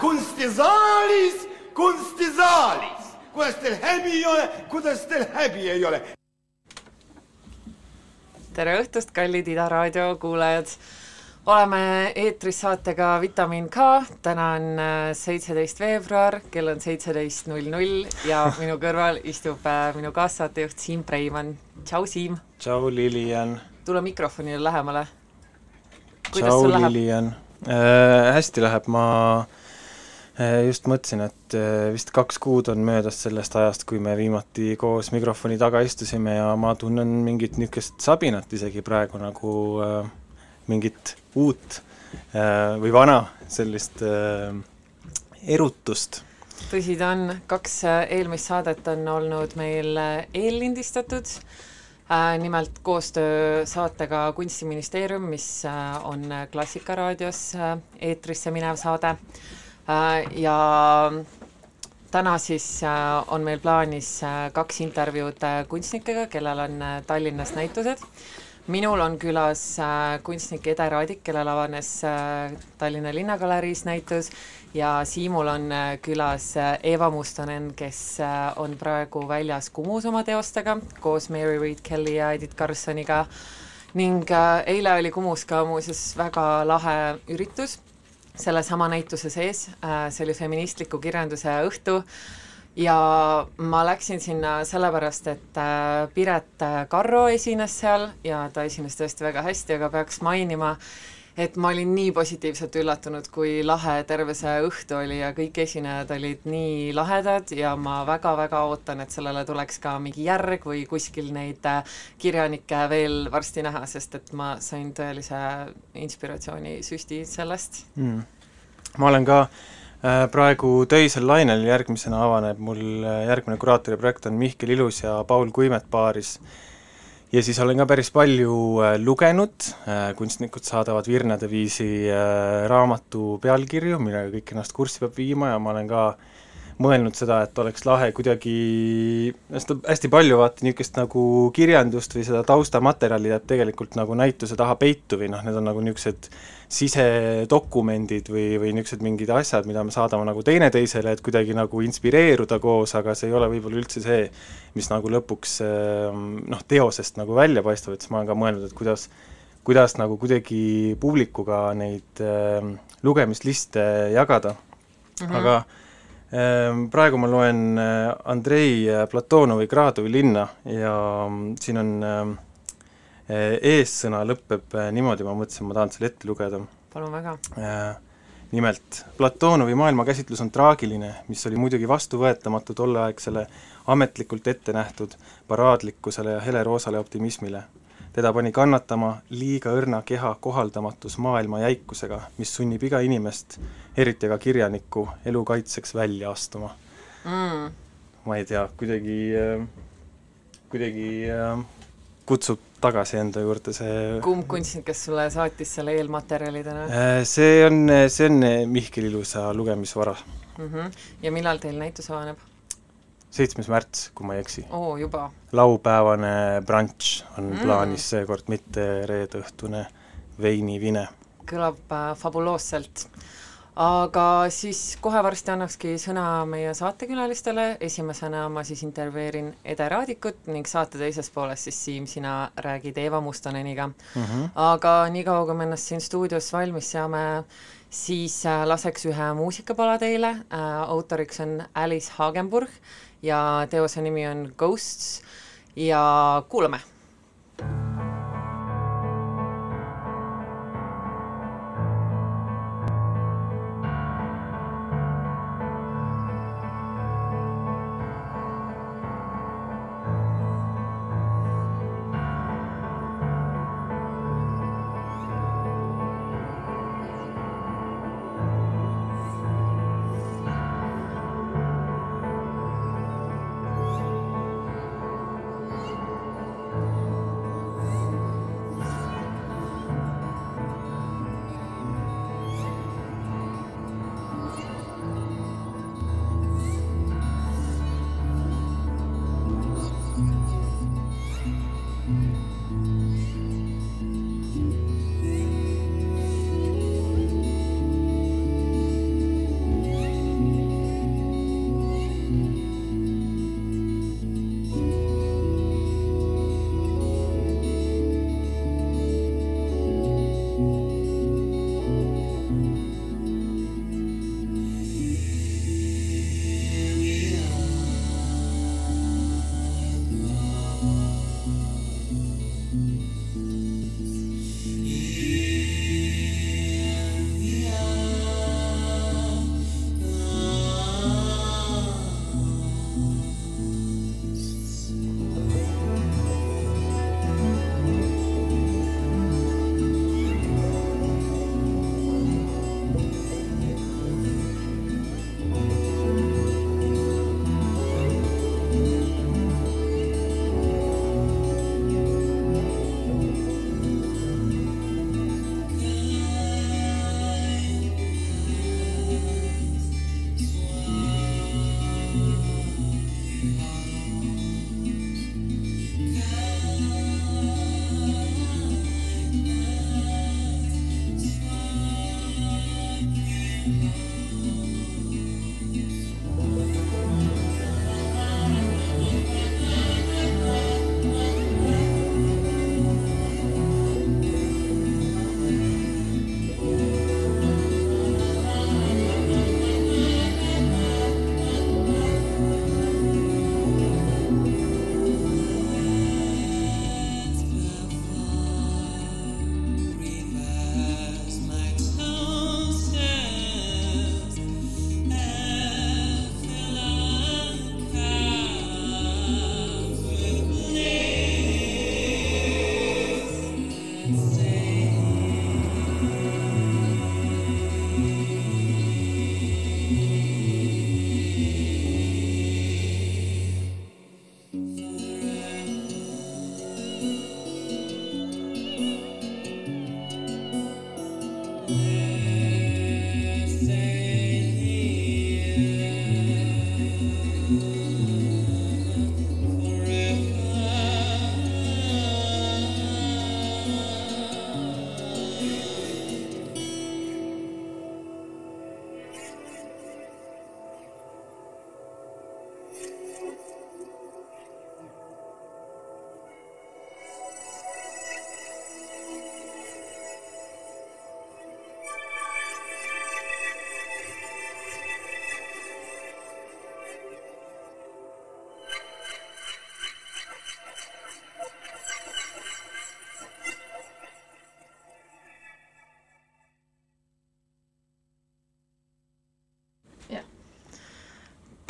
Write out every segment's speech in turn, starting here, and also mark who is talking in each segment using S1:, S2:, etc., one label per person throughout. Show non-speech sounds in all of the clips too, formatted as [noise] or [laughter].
S1: kunstisaalis, kunstisaalis. kuidas teil häbi ei ole, kuidas teil häbi ei ole?
S2: tere õhtust, kallid Ida raadio kuulajad oleme eetris saatega Vitamin K, täna on äh, seitseteist veebruar, kell on seitseteist null null ja [laughs] minu kõrval istub äh, minu kaassaatejuht Siim Preimann. tšau, Siim!
S3: tšau, Lilian!
S2: tule mikrofonile lähemale.
S3: tšau, Lilian äh,! hästi läheb, ma äh, just mõtlesin, et äh, vist kaks kuud on möödas sellest ajast, kui me viimati koos mikrofoni taga istusime ja ma tunnen mingit niisugust sabinat isegi praegu nagu äh, mingit uut äh, või vana sellist äh, erutust.
S2: tõsi ta on, kaks äh, eelmist saadet on olnud meil eellindistatud, nimelt koostöö saatega Kunstiministeerium, mis on Klassikaraadios eetrisse minev saade. Ja täna siis on meil plaanis kaks intervjuud kunstnikega, kellel on Tallinnas näitused. Minul on külas äh, kunstnik Ede Raadik, kellel avanes äh, Tallinna Linnagaleris näitus ja Siimul on äh, külas äh, Eva Mustonen, kes äh, on praegu väljas Kumus oma teostega koos Mary Reid Kelly ja Edith Carsoniga. Ning eile oli Kumus ka muuseas väga lahe üritus sellesama näituse sees see oli feministliku kirjanduse õhtu. Ja ma läksin sinna sellepärast, et Piret Karro esines seal ja ta esines tõesti väga hästi, aga peaks mainima, et ma olin nii positiivselt üllatunud, kui lahe terve see õhtu oli ja kõik esinejad olid nii lahedad ja ma väga-väga ootan, et sellele tuleks ka mingi järg või kuskil neid äh, kirjanikke veel varsti näha, sest et ma sain tõelise inspiratsioonisüsti sellest
S3: mm.. ma olen ka äh, praegu töisel lainel, järgmisena avaneb mul äh, järgmine kuraatori projekt on Mihkel Ilus ja Paul Kuimet paaris. Ja siis olen ka päris palju äh, lugenud, kunstnikud saadavad virnade viisi raamatu pealkirju, millega kõik ennast kurssi peab viima ja ma olen ka mõelnud seda, et oleks lahe kuidagi, hästi, hästi palju vaata niisugust nagu kirjandust või seda taustamaterjali jääb tegelikult nagu näituse taha peitu või noh, need on nagu niisugused sisedokumendid või, või niisugused mingid asjad, mida me saadame nagu teineteisele, et kuidagi nagu inspireeruda koos, aga see ei ole võib-olla üldse see, mis nagu lõpuks ehm, noh, teosest nagu välja paistab, et siis ma olen ka mõelnud, et kuidas, kuidas nagu kuidagi publikuga neid äh, lugemisliste jagada mm, -hmm. aga praegu ma loen äh, Andrei Platonovi Gradovi linna ja mm, siin on äh, Eh, eessõna lõpeb eh, niimoodi, ma mõtlesin, ma tahan selle ette lugeda.
S2: palun väga.
S3: Eh, nimelt, Platonovi maailmakäsitlus on traagiline, mis oli muidugi vastuvõetamatu tolleaegsele ametlikult ette nähtud paraadlikkusele ja heleroosale optimismile. teda pani kannatama liiga õrna keha kohaldamatus maailma jäikusega, mis sunnib iga inimest, eriti aga kirjanikku, elu kaitseks välja astuma mm.. ma ei tea, kuidagi, kuidagi kutsub tagasi enda juurde see
S2: kumb kunstnik, kes sulle saatis selle eelmaterjalidena?
S3: Äh, see on, see on Mihkel Ilusa lugemisvara
S2: mm. -hmm. ja millal teil näitus avaneb?
S3: seitsmes märts, kui ma ei eksi.
S2: oo, juba?
S3: laupäevane brunch on mm. plaanis seekord, mitte reedeõhtune veinivine.
S2: kõlab äh, fabuloosselt aga siis kohe varsti annakski sõna meie saatekülalistele, esimesena ma siis intervjueerin Ede Raadikut ning saate teises pooles siis Siim, sina räägid Eeva Mustoneniga mm. -hmm. aga niikaua, kui me ennast siin stuudios valmis seame, siis äh, laseks ühe muusikapala teile äh,, autoriks on Alice Hagenburg ja teose nimi on Ghosts ja kuulame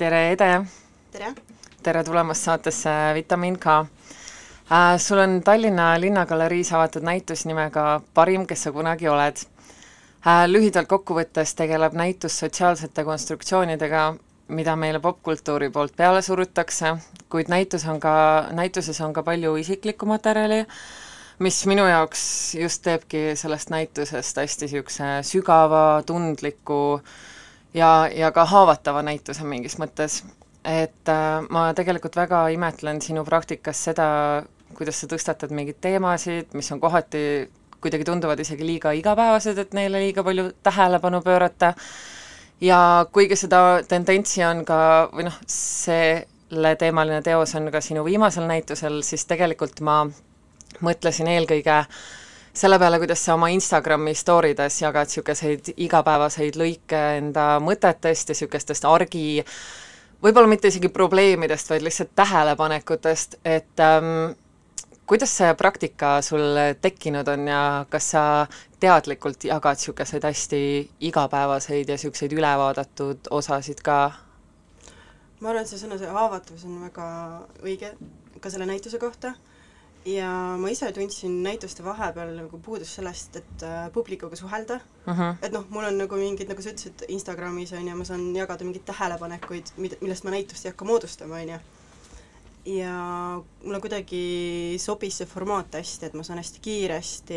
S2: tere, Ede!
S4: tere!
S2: tere tulemast saatesse Vitamin K äh,. sul on Tallinna Linnagaleriis avatud näitus nimega Parim, kes sa kunagi oled äh,. lühidalt kokku võttes tegeleb näitus sotsiaalsete konstruktsioonidega, mida meile popkultuuri poolt peale surutakse, kuid näitus on ka, näituses on ka palju isiklikku materjali, mis minu jaoks just teebki sellest näitusest hästi niisuguse sügava, tundliku äh, ja, ja ka haavatava näituse mingis mõttes. et äh, ma tegelikult väga imetlen sinu praktikas seda, kuidas sa tõstatad mingeid teemasid, mis on kohati kuidagi tunduvad isegi liiga igapäevased, et neile liiga palju tähelepanu pöörata, ja kuigi seda tendentsi on ka, või noh, selle teemaline teos on ka sinu viimasel näitusel, siis tegelikult ma mõtlesin eelkõige äh, selle peale, kuidas sa oma Instagrami story des jagad niisuguseid igapäevaseid lõike enda mõtetest ja niisugustest argi, võib-olla mitte isegi probleemidest, vaid lihtsalt tähelepanekutest, et ähm, kuidas see praktika sul tekkinud on ja kas sa teadlikult jagad niisuguseid hästi igapäevaseid ja niisuguseid ülevaadatud osasid ka?
S4: ma arvan, et see sõna, see haavatavus on väga õige ka selle näituse kohta ja ma ise tundsin näituste vahepeal nagu puudust sellest, et äh, publikuga suhelda uh.
S2: Mhm.
S4: -huh. et noh, mul on nagu mingid, nagu sa ütlesid, Instagramis on ju, ma saan jagada mingeid tähelepanekuid, mida, millest ma näitust ei hakka moodustama, on ju. ja mulle kuidagi sobis see formaat hästi, et ma saan hästi kiiresti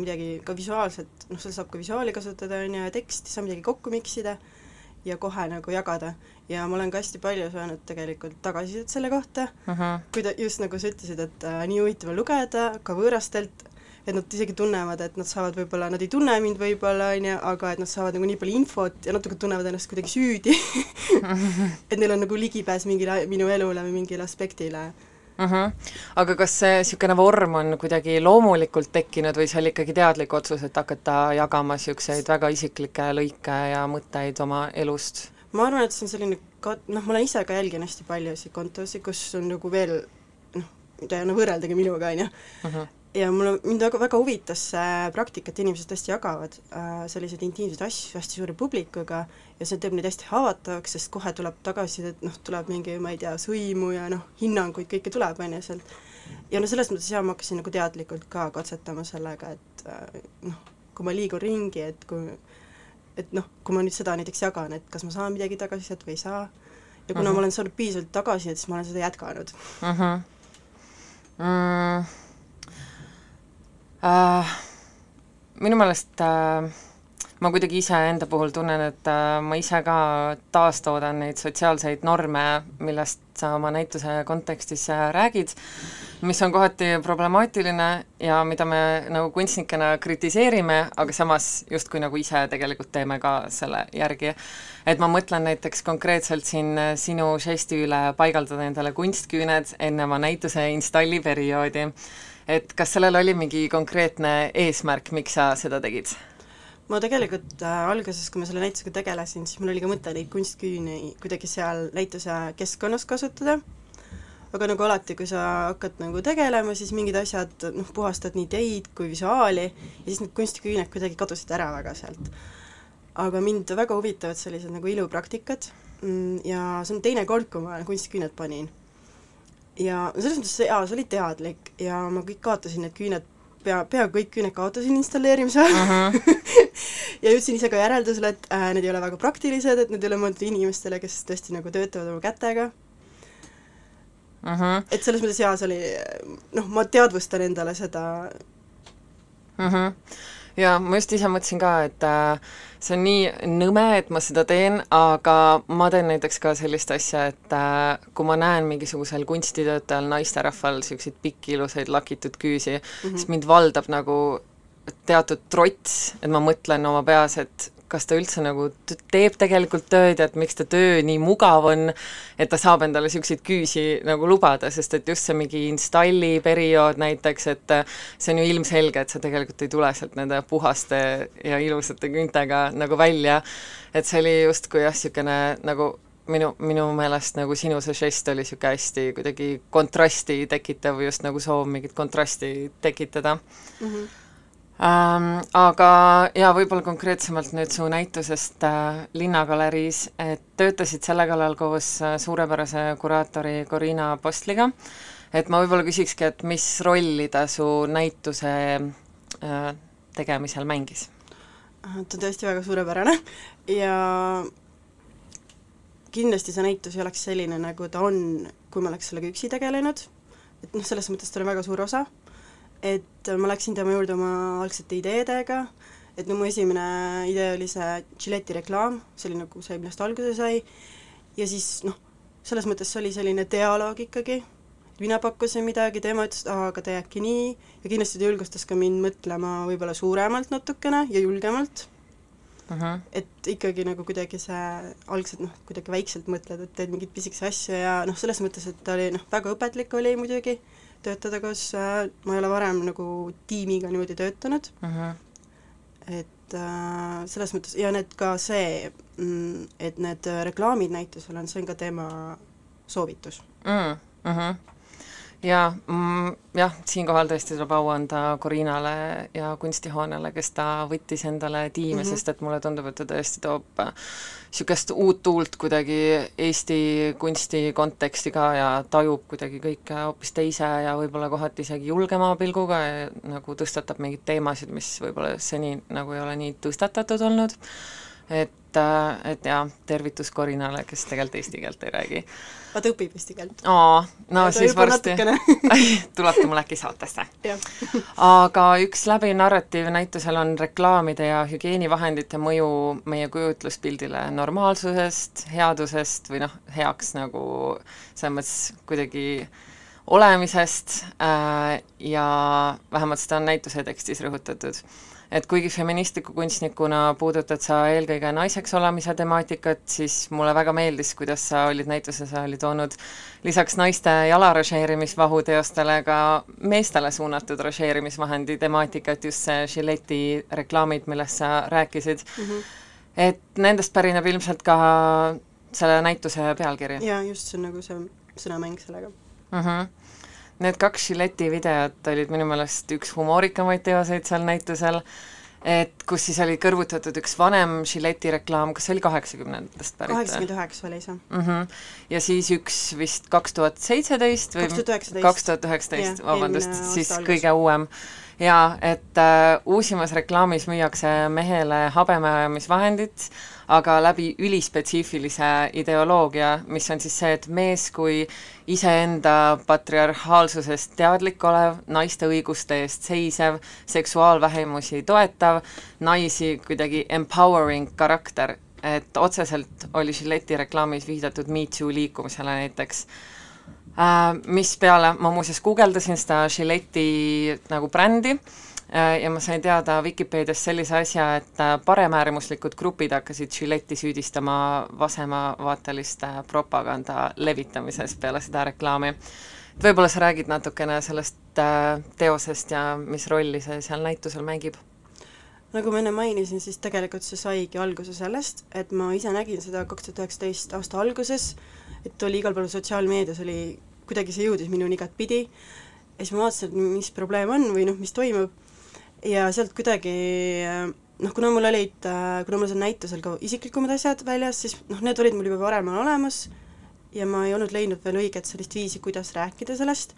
S4: midagi ka visuaalselt, noh, seal saab ka visuaali kasutada, on ju, ja teksti saab midagi kokku miksida ja kohe nagu jagada. ja ma olen ka hästi palju saanud tegelikult tagasisidet selle kohta uh, -huh. kui ta, just nagu sa ütlesid, et äh, nii huvitav on lugeda ka võõrastelt, et nad isegi tunnevad, et nad saavad võib-olla, nad ei tunne mind võib-olla, on ju, aga et nad saavad nagu nii palju infot ja natuke tunnevad ennast kuidagi süüdi [laughs] [laughs] et neil on nagu ligipääs mingile minu elule või mingile aspektile
S2: uh. -huh. aga kas see niisugune vorm on kuidagi loomulikult tekkinud või see oli ikkagi teadlik otsus, et hakata jagama niisuguseid väga isiklikke lõike ja mõtteid oma elust?
S4: ma arvan, et see on selline ka-, noh, ma olen ise ka jälgin hästi paljusid kontosid, kus on nagu veel noh, mida ei anna võrreldagi minuga, on ju, ja mulle, mind väga, väga huvitas see praktika, et inimesed hästi jagavad äh, selliseid intiimseid asju hästi suure publikuga ja see teeb neid hästi haavatavaks, sest kohe tuleb tagasisidet, noh, tuleb mingi, ma ei tea, sõimu ja noh, hinnanguid, kõike tuleb, on ju, sealt. ja no selles mõttes jah, ma hakkasin nagu teadlikult ka katsetama sellega, et äh, noh, kui ma liigun ringi, et kui et noh, kui ma nüüd seda näiteks jagan, et kas ma saan midagi tagasisidet või ei saa, ja kuna uh -huh. ma olen saanud piisavalt tagasisidet, siis ma olen seda jätkanud uh.
S2: Mhm. -huh. Mm äh, minu meelest äh, ma kuidagi iseenda puhul tunnen, et äh, ma ise ka taastoodan neid sotsiaalseid norme, millest sa oma näituse kontekstis äh, räägid, mis on kohati problemaatiline ja mida me nagu kunstnikena kritiseerime, aga samas justkui nagu ise tegelikult teeme ka selle järgi. et ma mõtlen näiteks konkreetselt siin äh, sinu žesti üle paigaldada endale kunstküüned enne oma näituse installi perioodi. et kas sellel oli mingi konkreetne eesmärk, miks sa seda tegid?
S4: Ma tegelikult äh, alguses, kui ma selle näitusega tegelesin, siis mul oli ka mõte neid kunstküüni kuidagi seal näituse keskkonnas kasutada, aga nagu alati, kui sa hakkad nagu tegelema, siis mingid asjad, noh, puhastad nii teid kui visuaali ja siis need kunstiküüned kuidagi kadusid ära väga sealt. aga mind väga huvitavad sellised nagu ilupraktikad mm, ja see on teine kord, kui ma kunstiküüned panin. ja selles mõttes jaa, see oli teadlik ja ma kõik kaotasin need küüned pea, peaaegu kõik küüned kaotasin installeerimise uh. -huh. [laughs] ja jõudsin ise ka järeldusele, et äh, need ei ole väga praktilised, et need ei ole mõeldud inimestele, kes tõesti nagu töötavad oma kätega uh. -huh. et selles mõttes jaa, see oli, noh, ma teadvustan endale seda
S2: uh. -huh. ja ma just ise mõtlesin ka, et äh, see on nii nõme, et ma seda teen, aga ma teen näiteks ka sellist asja, et äh, kui ma näen mingisugusel kunstitöötajal, naisterahval niisuguseid pikki ilusaid lakitud küüsi mm, -hmm. siis mind valdab nagu teatud trots, et ma mõtlen oma peas, et kas ta üldse nagu teeb tegelikult tööd ja et miks ta töö nii mugav on, et ta saab endale niisuguseid küüsi nagu lubada, sest et just see mingi installi periood näiteks, et see on ju ilmselge, et sa tegelikult ei tule sealt nende puhaste ja ilusate küüntega nagu välja, et see oli justkui jah, niisugune nagu minu, minu meelest nagu sinu see žest oli niisugune hästi kuidagi kontrasti tekitav, just nagu soov mingit kontrasti tekitada mm. -hmm ähm,. Aga jaa, võib-olla konkreetsemalt nüüd su näitusest äh, Linnagaleriis, et töötasid selle kallal koos äh, suurepärase kuraatori Corina Postliga, et ma võib-olla küsikski, et mis rolli ta su näituse äh, tegemisel mängis?
S4: ta on tõesti väga suurepärane ja kindlasti see näitus ei oleks selline, nagu ta on, kui ma oleks sellega üksi tegelenud, et noh, selles mõttes tal on väga suur osa et ma läksin tema juurde oma algsete ideedega, et no mu esimene idee oli see Gilletti reklaam, see oli nagu see, millest alguse sai, ja siis noh, selles mõttes see oli selline dialoog ikkagi, mina pakkusin midagi, tema ütles, et aa, aga tee äkki nii, ja kindlasti ta julgustas ka mind mõtlema võib-olla suuremalt natukene ja julgemalt uh. -huh. et ikkagi nagu kuidagi see algselt noh, kuidagi väikselt mõtled, et teed mingeid pisikesi asju ja noh, selles mõttes, et ta oli noh, väga õpetlik oli muidugi töötada koos, äh, ma ei ole varem nagu tiimiga niimoodi töötanud uh, -huh. et äh, selles mõttes, ja need ka see, mm, et need reklaamid näitusel on, see on ka tema soovitus mm.
S2: -hmm jaa mm,, jah, siinkohal tõesti tuleb au anda Corinale ja kunstihoonele, kes ta võttis endale tiimi mm, -hmm. sest et mulle tundub, et ta tõesti toob niisugust uut tuult kuidagi Eesti kunsti konteksti ka ja tajub kuidagi kõike hoopis teise ja võib-olla kohati isegi julgema pilguga ja nagu tõstatab mingeid teemasid, mis võib-olla seni nagu ei ole nii tõstatatud olnud et, et jaa, tervitus Corinale, kes tegelikult eesti keelt ei räägi.
S4: Vaata, õpib eesti keelt.
S2: aa, no ja siis varsti [laughs] tuleb ta mulle äkki saatesse. Aga üks läbiv narratiiv näitusel on reklaamide ja hügieenivahendite mõju meie kujutluspildile normaalsusest, headusest või noh, heaks nagu selles mõttes kuidagi olemisest äh, ja vähemalt seda on näituse tekstis rõhutatud et kuigi feministliku kunstnikuna puudutad sa eelkõige naiseks olemise temaatikat, siis mulle väga meeldis, kuidas sa olid näituses, sa olid toonud lisaks naiste jalaranžeerimisvahu teostele ka meestele suunatud ranžeerimisvahendi temaatikat, just see Gilletti reklaamid, millest sa rääkisid mm. -hmm. et nendest pärineb ilmselt ka selle näituse pealkiri?
S4: jaa, just, see on nagu see sõnamäng sellega mm.
S2: -hmm Need kaks Gilletti videot olid minu meelest üks humoorikamaid teoseid seal näitusel, et kus siis oli kõrvutatud üks vanem Gilletti reklaam, kas see oli kaheksakümnendatest pärit?
S4: kaheksakümmend üheksa oli see
S2: mm. -hmm. ja siis üks vist kaks tuhat seitseteist või
S4: kaks tuhat üheksateist,
S2: vabandust, siis algus. kõige uuem. jaa, et äh, uusimas reklaamis müüakse mehele habemajamisvahendit, aga läbi ülispetsiifilise ideoloogia, mis on siis see, et mees kui iseenda patriarhaalsusest teadlik olev, naiste õiguste eest seisev, seksuaalvähemusi toetav, naisi kuidagi empowering karakter, et otseselt oli Gilletti reklaamis viidatud Me Too liikumisele näiteks. Äh,, mispeale ma muuseas guugeldasin seda Gilletti nagu brändi äh, ja ma sain teada Vikipeediast sellise asja, et äh, paremäärmuslikud grupid hakkasid Gilletti süüdistama vasemavaateliste propaganda levitamises peale seda reklaami. et võib-olla sa räägid natukene sellest äh, teosest ja mis rolli see seal näitusel mängib?
S4: nagu ma enne mainisin, siis tegelikult see saigi alguse sellest, et ma ise nägin seda kaks tuhat üheksateist aasta alguses, et oli igal pool sotsiaalmeedias oli, kuidagi see jõudis minuni igatpidi, ja siis ma vaatasin, et mis probleem on või noh, mis toimub, ja sealt kuidagi noh, kuna mul olid, kuna mul seal näitusel ka isiklikumad asjad väljas, siis noh, need olid mul juba varem olemas ja ma ei olnud leidnud veel õiget sellist viisi, kuidas rääkida sellest,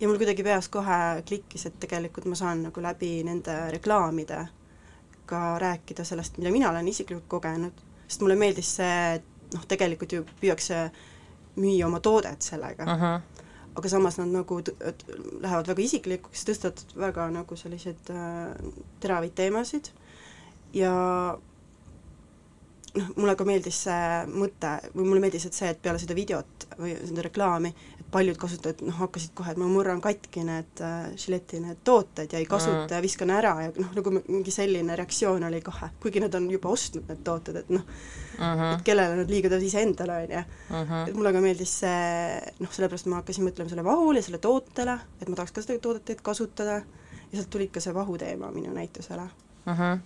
S4: ja mul kuidagi peas kohe klikkis, et tegelikult ma saan nagu läbi nende reklaamide ka rääkida sellest, mida mina olen isiklikult kogenud, sest mulle meeldis see, et noh, tegelikult ju püüakse müüa oma toodet sellega uh. -huh. Aga samas nad nagu lähevad väga isiklikuks, tõstavad väga nagu selliseid äh, teravaid teemasid ja noh, mulle ka meeldis see mõte või mulle meeldis, et see, et peale seda videot või seda reklaami, paljud kasutajad noh, hakkasid kohe, et ma murran katki need äh, Gilletti need tooted ja ei kasuta mm. ja viskan ära ja noh, nagu mingi selline reaktsioon oli kohe, kuigi nad on juba ostnud need tooted, et noh mm, -hmm. et kellele nad liiga teevad iseendale, on ju. Mhm. et mulle ka meeldis see, noh, sellepärast ma hakkasin mõtlema selle vahule ja selle tootele, et ma tahaks ka seda toodet kasutada ja sealt tuli ka see vahu teema minu näitusele mm.
S2: -hmm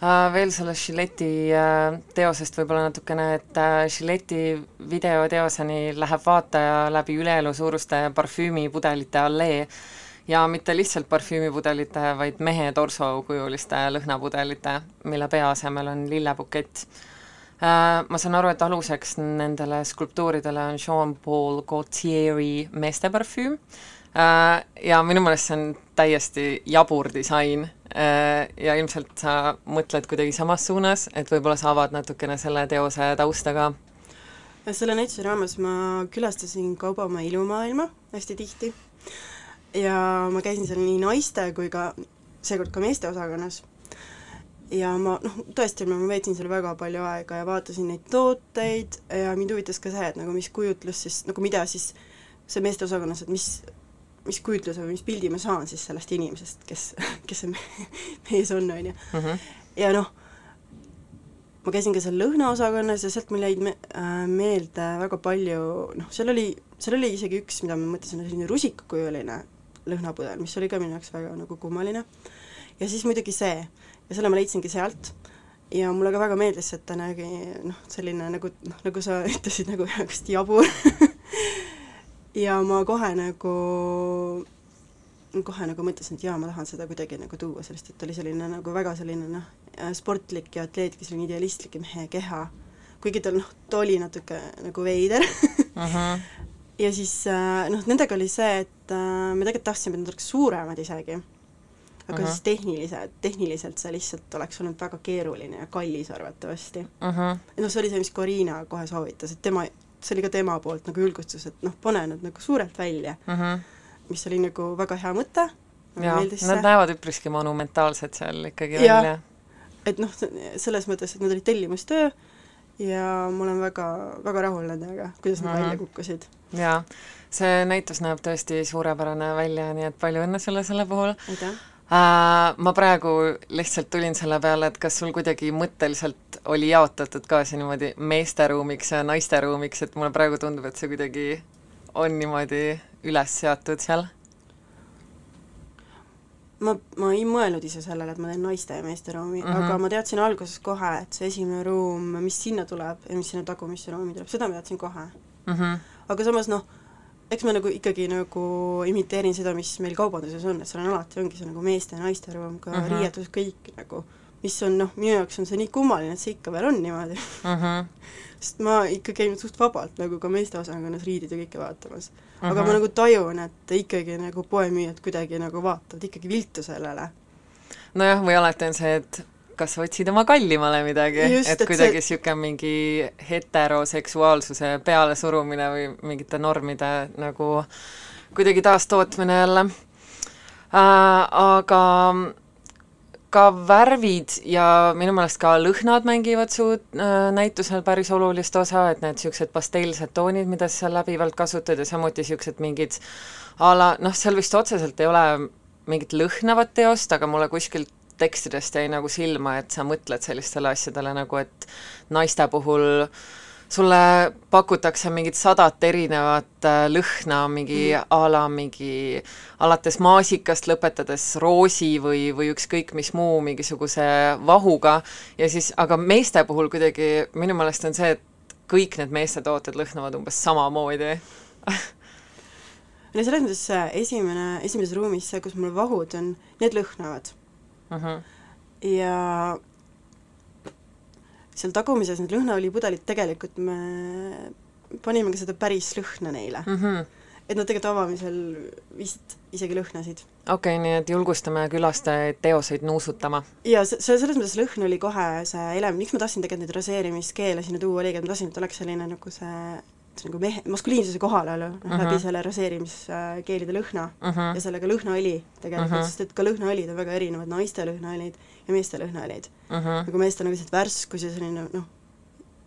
S2: Äh, veel sellest Gilletti äh, teosest võib-olla natukene, et äh, Gilletti videoteoseni läheb vaataja läbi üleelu suuruste parfüümipudelite allee ja mitte lihtsalt parfüümipudelite, vaid mehe torsokujuliste lõhnapudelite, mille pea asemel on lillebukett. Ma saan aru, et aluseks nendele skulptuuridele on Jean-Paul Gaultieri meesteparfüüm ja minu meelest see on täiesti jabur disain Äh, ja ilmselt sa mõtled kuidagi samas suunas, et võib-olla sa avad natukene selle teose tausta ka?
S4: selle näituse raames ma külastasin Kaubamäe ilumaailma hästi tihti ja ma käisin seal nii naiste kui ka seekord ka meeste osakonnas. Ja ma noh, tõesti, ma veetsin seal väga palju aega ja vaatasin neid tooteid ja mind huvitas ka see, et nagu mis kujutlus siis, nagu mida siis see meeste osakonnas, et mis mis kujutluse või mis pildi ma saan siis sellest inimesest, kes, [laughs] kes see mees on, on ju. Mhm. ja noh, ma käisin ka seal lõhnaosakonnas ja sealt mul jäid me, äh, meelde väga palju, noh, seal oli, seal oli isegi üks, mida ma mõtlesin, selline rusikakujuline lõhnapudel, mis oli ka minu jaoks väga nagu kummaline. ja siis muidugi see, ja selle ma leidsingi sealt ja mulle ka väga meeldis, et ta nägi noh, selline nagu noh, nagu sa [laughs] ütlesid, nagu hästi jabur [laughs] ja ma kohe nagu, kohe nagu mõtlesin, et jaa, ma tahan seda kuidagi nagu tuua, sellest, et oli selline nagu väga selline noh, sportlik ja atleetlik, selline idealistlik mehe keha, kuigi tal noh, ta oli natuke nagu veider uh. -huh. [laughs] ja siis äh, noh, nendega oli see, et äh, me tegelikult tahtsime, et nad oleks suuremad isegi, aga uh -huh. siis tehniliselt, tehniliselt see lihtsalt oleks olnud väga keeruline ja kallis arvatavasti uh. -huh. noh, see oli see, mis Corina kohe soovitas, et tema see oli ka tema poolt nagu julgustus, et noh, pane nad nagu suurelt välja mm, -hmm. mis oli nagu väga hea mõte.
S2: nad see. näevad üpriski monumentaalsed seal ikkagi ja, välja.
S4: et noh, selles mõttes, et nad olid tellimustöö ja ma olen väga, väga rahul nendega, kuidas nad mm -hmm. välja kukkusid.
S2: jaa, see näitus näeb tõesti suurepärane välja, nii et palju õnne sulle selle puhul.
S4: aitäh!
S2: Äh, ma praegu lihtsalt tulin selle peale, et kas sul kuidagi mõtteliselt oli jaotatud ka see niimoodi meeste ruumiks ja naiste ruumiks, et mulle praegu tundub, et see kuidagi on niimoodi üles seatud seal?
S4: ma, ma ei mõelnud ise sellele, et ma teen naiste ja meeste ruumi mm, -hmm. aga ma teadsin alguses kohe, et see esimene ruum, mis sinna tuleb ja mis sinna tagumisse ruumi tuleb, seda ma teadsin kohe mm. -hmm. aga samas noh, eks ma nagu ikkagi nagu imiteerin seda, mis meil kaubanduses on, et seal on alati, ongi see nagu meeste ja naiste ruum, ka uh -huh. riietus, kõik nagu mis on noh, minu jaoks on see nii kummaline, et see ikka veel on niimoodi
S2: mm. -hmm. [laughs]
S4: sest ma ikka käin suht vabalt nagu ka meesteosakonnas riidid ja kõike vaatamas. aga -hmm.
S2: Mhm.
S4: ma nagu tajun, et ikkagi nagu poemüüjad kuidagi nagu vaatavad ikkagi viltu sellele.
S2: nojah, või alati on see, et kas otsid oma kallimale midagi, et
S4: et
S2: kuidagi
S4: see-
S2: niisugune mingi heteroseksuaalsuse pealesurumine või mingite normide nagu kuidagi taastootmine jälle äh,. Aga ka värvid ja minu meelest ka lõhnad mängivad su äh, näitusel päris olulist osa, et need niisugused pasteelsed toonid, mida sa seal läbivalt kasutad ja samuti niisugused mingid a la, noh, seal vist otseselt ei ole mingit lõhnavat teost, aga mulle kuskilt tekstidest jäi nagu silma, et sa mõtled sellistele asjadele nagu, et naiste puhul sulle pakutakse mingit sadat erinevat äh, lõhna, mingi mm. a la mingi alates maasikast lõpetades roosi või, või ükskõik mis muu mingisuguse vahuga. Ja siis, aga meeste puhul kuidagi minu meelest on see, et kõik need meestetooted lõhnavad umbes samamoodi. [laughs]
S4: No selles mõttes see esimene, esimeses ruumis see, kus mul vahud on, need lõhnavad
S2: mm. -hmm.
S4: ja seal tagumises need lõhnaõlipudelid tegelikult me panime ka seda päris lõhna neile. Mm
S2: -hmm.
S4: et nad tegelikult avamisel vist isegi lõhnasid.
S2: okei okay,, nii et julgustame külastajaid teoseid nuusutama.
S4: ja see, see selles mõttes lõhn oli kohe see element, miks ma tahtsin tegelikult neid raseerimiskeele sinna tuua, oligi, et ma tahtsin, et oleks selline nagu see see nagu mehe, maskuliinsuse kohalolu noh mm -hmm. läbi selle raseerimiskeelide lõhna
S2: mm -hmm.
S4: ja sellega lõhnaõli tegelikult mm,
S2: Mhm.
S4: -hmm. sest et ka lõhnaõlid on väga erinevad, naiste lõhnaõlid ja meeste lõhnaõlid
S2: mm. -hmm.
S4: nagu meestel on lihtsalt värskus ja selline noh,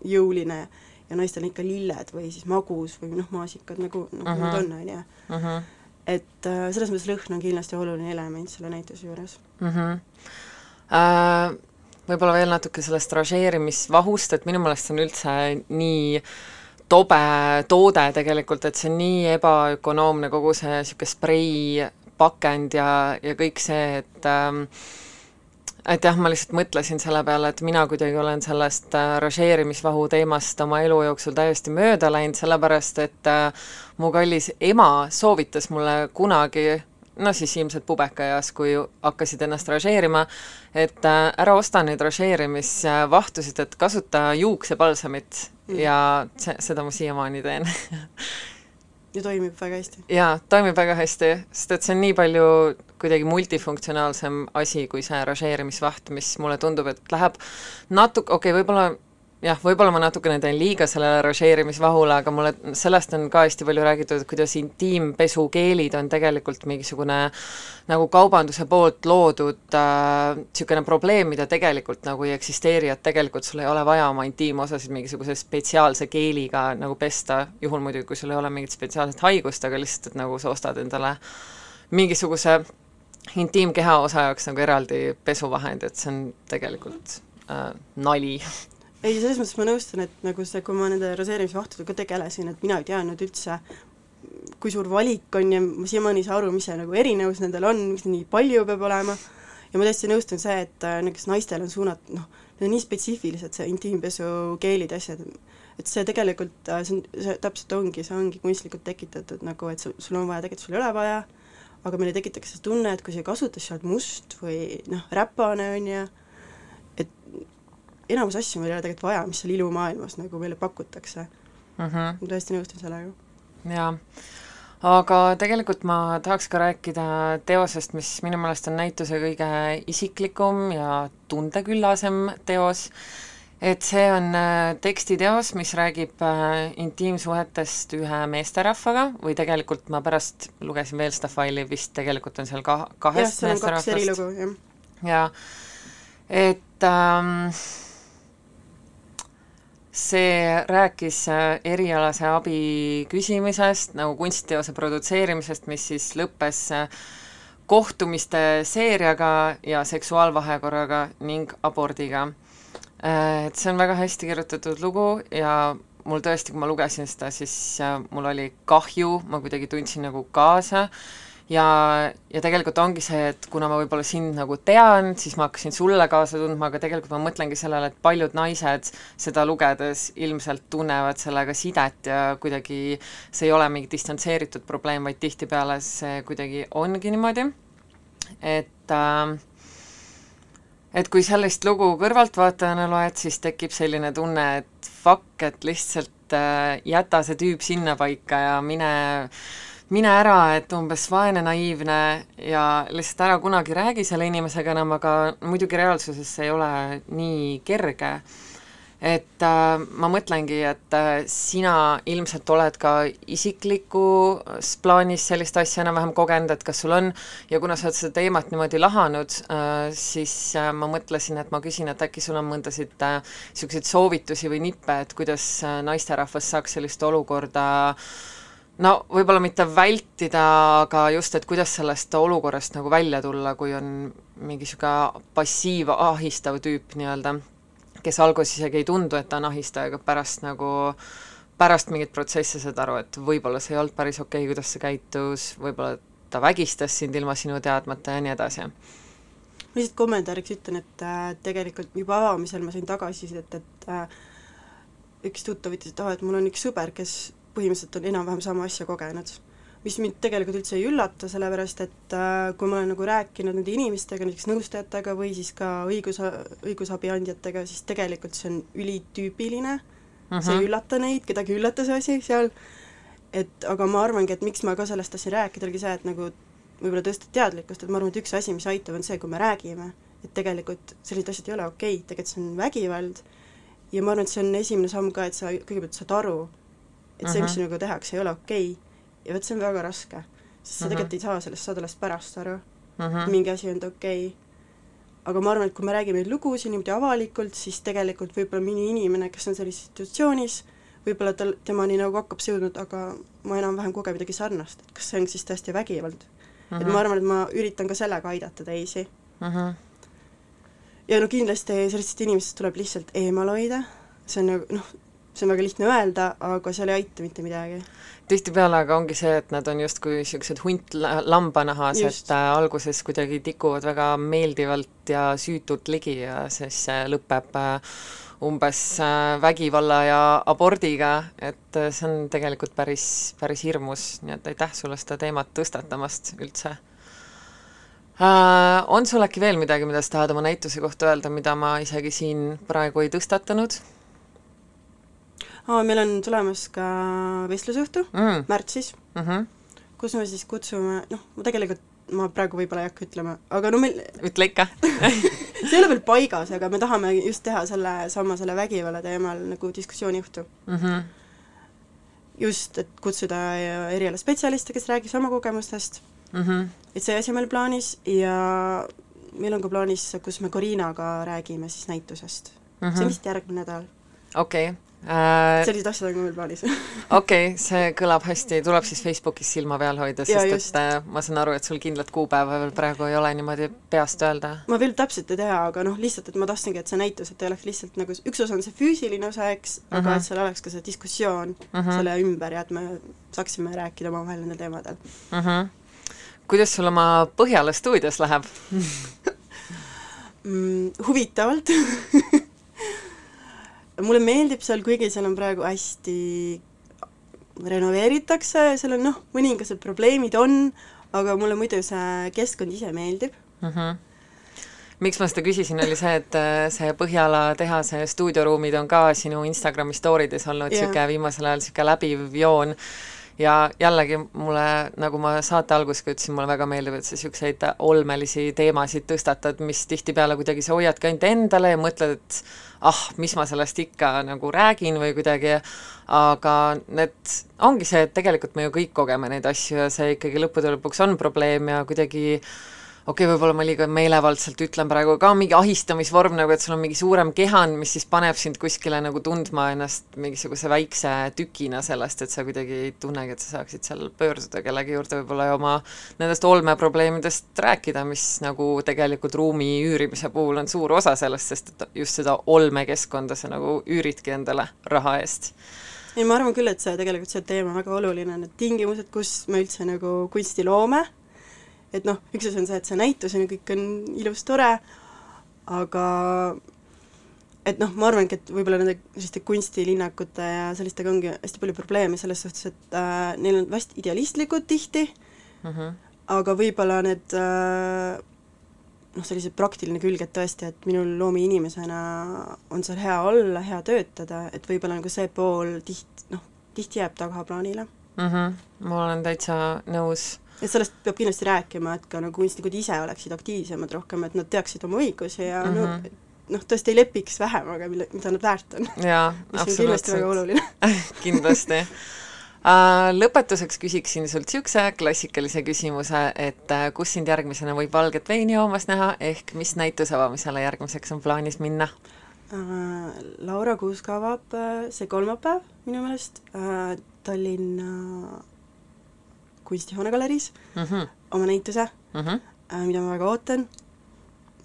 S4: jõuline ja naistel on ikka lilled või siis magus või noh, maasikad nagu, nagu
S2: Mhm.
S4: nad on, on ju. Et äh, selles mõttes lõhn on kindlasti oluline element selle näituse juures.
S2: mm. -hmm. Äh, võib-olla veel natuke sellest ražeerimisvahust, et minu meelest see on üldse nii tobe toode tegelikult, et see on nii ebaökonoomne, kogu see niisugune sprei pakend ja, ja kõik see, et ähm, et jah, ma lihtsalt mõtlesin selle peale, et mina kuidagi olen sellest äh, ražeerimisvahu teemast oma elu jooksul täiesti mööda läinud, sellepärast et äh, mu kallis ema soovitas mulle kunagi no siis ilmselt pubekaeas, kui hakkasid ennast ražeerima, et äh, ära osta neid ražeerimisvahtusid, et kasuta juuksepalsamit. Ja see, seda ma siiamaani teen
S4: ja toimib väga hästi.
S2: jaa, toimib väga hästi, sest et see on nii palju kuidagi multifunktsionaalsem asi kui see ražeerimisvaht, mis mulle tundub, et läheb natuke, okei okay,, võib-olla jah, võib-olla ma natukene teen liiga sellele ražeerimisvahule, aga mulle sellest on ka hästi palju räägitud, kuidas intiimpesukeelid on tegelikult mingisugune nagu kaubanduse poolt loodud niisugune äh, probleem, mida tegelikult nagu ei eksisteeri, et tegelikult sul ei ole vaja oma intiimosasid mingisuguse spetsiaalse keeliga nagu pesta, juhul muidugi, kui sul ei ole mingit spetsiaalset haigust, aga lihtsalt, et nagu sa ostad endale mingisuguse intiimkeha osa jaoks nagu eraldi pesuvahend, et see on tegelikult äh, nali
S4: ei, selles mõttes ma nõustun, et nagu see, kui ma nende raseerimisvahtudega tegelesin, et mina ei teadnud üldse, kui suur valik on ja ma siiamaani ei saa aru, mis see nagu erinevus nendel on, miks nii palju peab olema, ja ma täiesti nõustun see, et äh, näiteks naistel on suunatud, noh, need on nii spetsiifilised, see intiimpesukeelid, asjad, et see tegelikult, see on, see täpselt ongi, see ongi kunstlikult tekitatud nagu, et sul, sul on vaja, tegelikult sul ei ole vaja, aga meile tekitatakse tunne, et kui sa ei kasuta, siis sa oled must või noh, räpane, on ju, enamus asju meil ei ole tegelikult vaja, mis seal ilumaailmas nagu meile pakutakse
S2: mm. -hmm.
S4: ma täiesti nõustun sellega.
S2: jaa, aga tegelikult ma tahaks ka rääkida teosest, mis minu meelest on näituse kõige isiklikum ja tundeküllasem teos, et see on äh, tekstiteos, mis räägib äh, intiimsuhetest ühe meesterahvaga või tegelikult ma pärast lugesin veel seda faili, vist tegelikult on seal ka kahest
S4: jah, seal on kaks eri lugu, jah.
S2: jaa, et ähm, see rääkis äh, erialase abi küsimisest, nagu kunstiteose produtseerimisest, mis siis lõppes äh, kohtumiste seeriaga ja seksuaalvahekorraga ning abordiga. Äh, et see on väga hästi kirjutatud lugu ja mul tõesti, kui ma lugesin seda, siis mul oli kahju, ma kuidagi tundsin nagu kaasa ja, ja tegelikult ongi see, et kuna ma võib-olla sind nagu tean, siis ma hakkasin sulle kaasa tundma, aga tegelikult ma mõtlengi sellele, et paljud naised seda lugedes ilmselt tunnevad sellega sidet ja kuidagi see ei ole mingi distantseeritud probleem, vaid tihtipeale see kuidagi ongi niimoodi, et äh, et kui sellist lugu kõrvaltvaatajana loed, siis tekib selline tunne, et fuck, et lihtsalt äh, jäta see tüüp sinnapaika ja mine mine ära, et umbes vaene, naiivne ja lihtsalt ära kunagi räägi selle inimesega enam, aga muidugi reaalsuses see ei ole nii kerge. Et äh, ma mõtlengi, et äh, sina ilmselt oled ka isiklikus plaanis sellist asja enam-vähem kogenud, et kas sul on, ja kuna sa oled seda teemat niimoodi lahanud äh,, siis äh, ma mõtlesin, et ma küsin, et äkki sul on mõndasid niisuguseid äh, soovitusi või nippe, et kuidas äh, naisterahvas saaks sellist olukorda no võib-olla mitte vältida, aga just, et kuidas sellest olukorrast nagu välja tulla, kui on mingi niisugune passiiv ahistav tüüp nii-öelda kes alguses isegi ei tundu, et ta on ahistaja, aga pärast nagu pärast mingit protsessi saad aru, et võib-olla see ei olnud päris okei okay,, kuidas see käitus, võib-olla ta vägistas sind ilma sinu teadmata ja nii edasi.
S4: ma lihtsalt kommentaariks ütlen, et äh, tegelikult juba avamisel ma sain tagasisidet, et äh, üks tuttav ütles, et aa, et mul on üks sõber, kes põhimõtteliselt on enam-vähem sama asja kogenud mis mind tegelikult üldse ei üllata, sellepärast et äh, kui ma olen nagu rääkinud nende inimestega, näiteks nõustajatega või siis ka õigus, õigusabi andjatega, siis tegelikult see on ülitüüpiline uh, -huh. see ei mhm. üllata neid, kedagi ei üllata see asi seal, et aga ma arvangi, et miks ma ka sellest tahtsin rääkida, oligi see, et nagu võib-olla tõsta teadlikkust, et ma arvan, et üks asi, mis aitab, on see, kui me räägime, et tegelikult sellised asjad ei ole okei okay,, tegelikult see on vägivald ja ma arvan, et see on esimene samm ka, et sa kõigepealt saad aru, et see, mis mhm. sinuga tehakse, ei ole okei okay ja vot see on väga raske, sest sa -huh. tegelikult ei saa sellest, saad alles pärast aru et mingi asi on okei okay. aga ma arvan, et kui me räägime neid lugusid niimoodi avalikult, siis tegelikult võib-olla mõni inimene, kes on sellises situatsioonis, võib-olla tal, temani nagu hakkab see jõudnud, aga ma enam-vähem kogen midagi sarnast, et kas see on siis tõesti vägivald uh. -huh. et ma arvan, et ma üritan ka sellega aidata teisi uh. -huh. ja no kindlasti sellistest inimestest tuleb lihtsalt eemal hoida, see on nagu noh, see on väga lihtne öelda, aga seal ei aita mitte midagi.
S2: Tihtipeale aga ongi see, et nad on justkui niisugused hunt lambanahas, et äh, alguses kuidagi tikuvad väga meeldivalt ja süütult ligi ja siis see lõpeb äh, umbes äh, vägivalla ja abordiga, et see on tegelikult päris, päris hirmus, nii et aitäh sulle seda teemat tõstatamast üldse. Uh, on sul äkki veel midagi, mida sa tahad oma näituse kohta öelda, mida ma isegi siin praegu ei tõstatanud?
S4: Aa, meil on tulemas ka vestlusõhtu mm. märtsis mm, -hmm. kus me siis kutsume, noh, ma tegelikult, ma praegu võib-olla ei hakka ütlema, aga no meil [laughs]
S2: ütle ikka [laughs]
S4: see ei ole veel paigas, aga me tahame just teha selle, sama selle vägivalla teemal nagu diskussiooniõhtu mm. -hmm. just, et kutsuda erialaspetsialiste, kes räägiks oma kogemustest mm, -hmm. et see asi on meil plaanis ja meil on ka plaanis, kus me Corinaga räägime siis näitusest mm. -hmm. see on vist järgmine nädal.
S2: okei okay
S4: äh, sellised asjad on ka meil plaanis [laughs]
S2: okei okay,, see kõlab hästi, tuleb siis Facebookis silma peal hoida, sest ja, et äh, ma saan aru, et sul kindlat kuupäeva veel praegu ei ole niimoodi peast öelda.
S4: ma veel täpselt ei tea, aga noh, lihtsalt, et ma tahtsingi, et see näitus, et ei oleks lihtsalt nagu, üks osa on see füüsiline osa, eks uh, -huh. aga mhm. et seal oleks ka see diskussioon uh mhm. -huh. selle ümber ja et me saaksime rääkida omavahel nendel teemadel uh.
S2: Mhm. -huh. kuidas sul oma Põhjala stuudios läheb [laughs]
S4: mm, huvitavalt [laughs] mulle meeldib seal, kuigi seal on praegu hästi, renoveeritakse, seal on noh, mõningased probleemid on, aga mulle muidu see keskkond ise meeldib. Mm. -hmm
S2: miks ma seda küsisin, oli see, et äh, see Põhjala tehase stuudioruumid on ka sinu Instagrami story des olnud niisugune viimasel ajal niisugune läbiv joon ja jällegi mulle, nagu ma saate alguses ka ütlesin, mulle väga meeldib, et sa niisuguseid olmelisi teemasid tõstatad, mis tihtipeale kuidagi sa hoiadki ainult endale ja mõtled, et ah, mis ma sellest ikka nagu räägin või kuidagi, aga need, ongi see, et tegelikult me ju kõik kogeme neid asju ja see ikkagi lõppude lõpuks on probleem ja kuidagi okei okay,, võib-olla ma liiga meelevaldselt ütlen praegu ka mingi ahistamisvorm nagu, et sul on mingi suurem kehand, mis siis paneb sind kuskile nagu tundma ennast mingisuguse väikse tükina sellest, et sa kuidagi ei tunnegi, et sa saaksid seal pöörduda kellegi juurde võib-olla ja oma nendest olmeprobleemidest rääkida, mis nagu tegelikult ruumi üürimise puhul on suur osa sellest, sest et just seda olmekeskkonda sa nagu üüridki endale raha eest.
S4: Ei, ma arvan küll, et see tegelikult see teema on väga oluline, need tingimused, kus me üldse nagu kunsti loome et noh, üks asi on see, et see näitus on ju, kõik on ilus, tore, aga et noh, ma arvangi, et võib-olla nende selliste kunstilinnakute ja sellistega ongi hästi palju probleeme selles suhtes, et äh, neil on vast idealistlikud tihti mm, -hmm. aga võib-olla need äh, noh, sellise praktiline külg, et tõesti, et minul loominimesena on seal hea olla, hea töötada, et võib-olla nagu see pool tiht-, noh, tihti jääb tagaplaanile
S2: mm. -hmm. ma olen täitsa nõus.
S4: Et sellest peab kindlasti rääkima, et ka nagu kunstnikud ise oleksid aktiivsemad rohkem, et nad teaksid oma õigusi ja mm -hmm. no noh, tõesti ei lepiks vähemaga, mille, mida nad väärt on.
S2: jaa, [laughs]
S4: absoluutselt. kindlasti väga oluline [laughs]
S2: kindlasti Uh, lõpetuseks küsiksin sult niisuguse klassikalise küsimuse, et uh, kus sind järgmisena võib valget veini joomas näha, ehk mis näituse avamisele järgmiseks on plaanis minna
S4: uh,? Laura Kuusk avab see kolmapäev minu meelest Tallinna kunstihoonegaleriis mm -hmm. oma näituse mm, -hmm. mida ma väga ootan,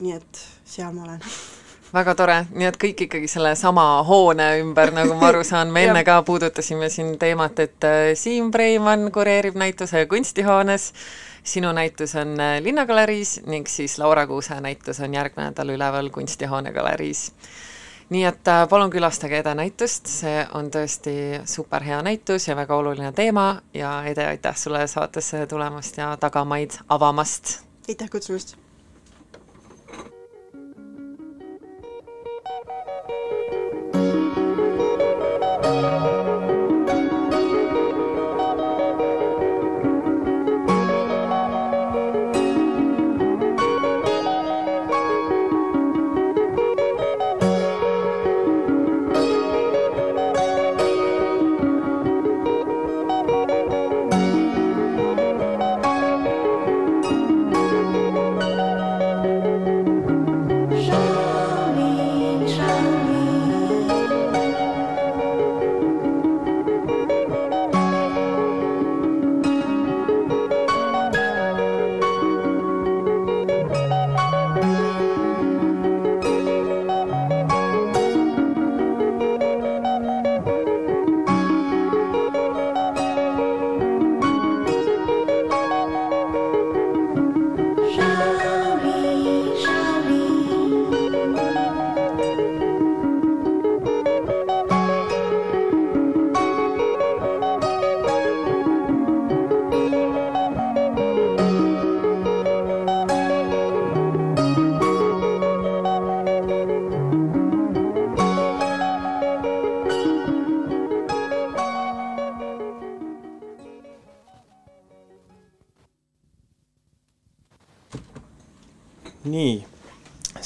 S4: nii et seal ma olen [laughs]
S2: väga tore, nii et kõik ikkagi sellesama hoone ümber, nagu ma aru saan, me [laughs] enne ka puudutasime siin teemat, et äh, Siim Preimann kureerib näituse kunstihoones, sinu näitus on äh, Linnagaleriis ning siis Laura Kuuse näitus on järgmine nädal üleval Kunstihoone galeriis. Nii et äh, palun külastage Ede näitust, see on tõesti super hea näitus ja väga oluline teema ja Ede, aitäh sulle saatesse tulemast ja tagamaid avamast!
S4: aitäh kutsumast!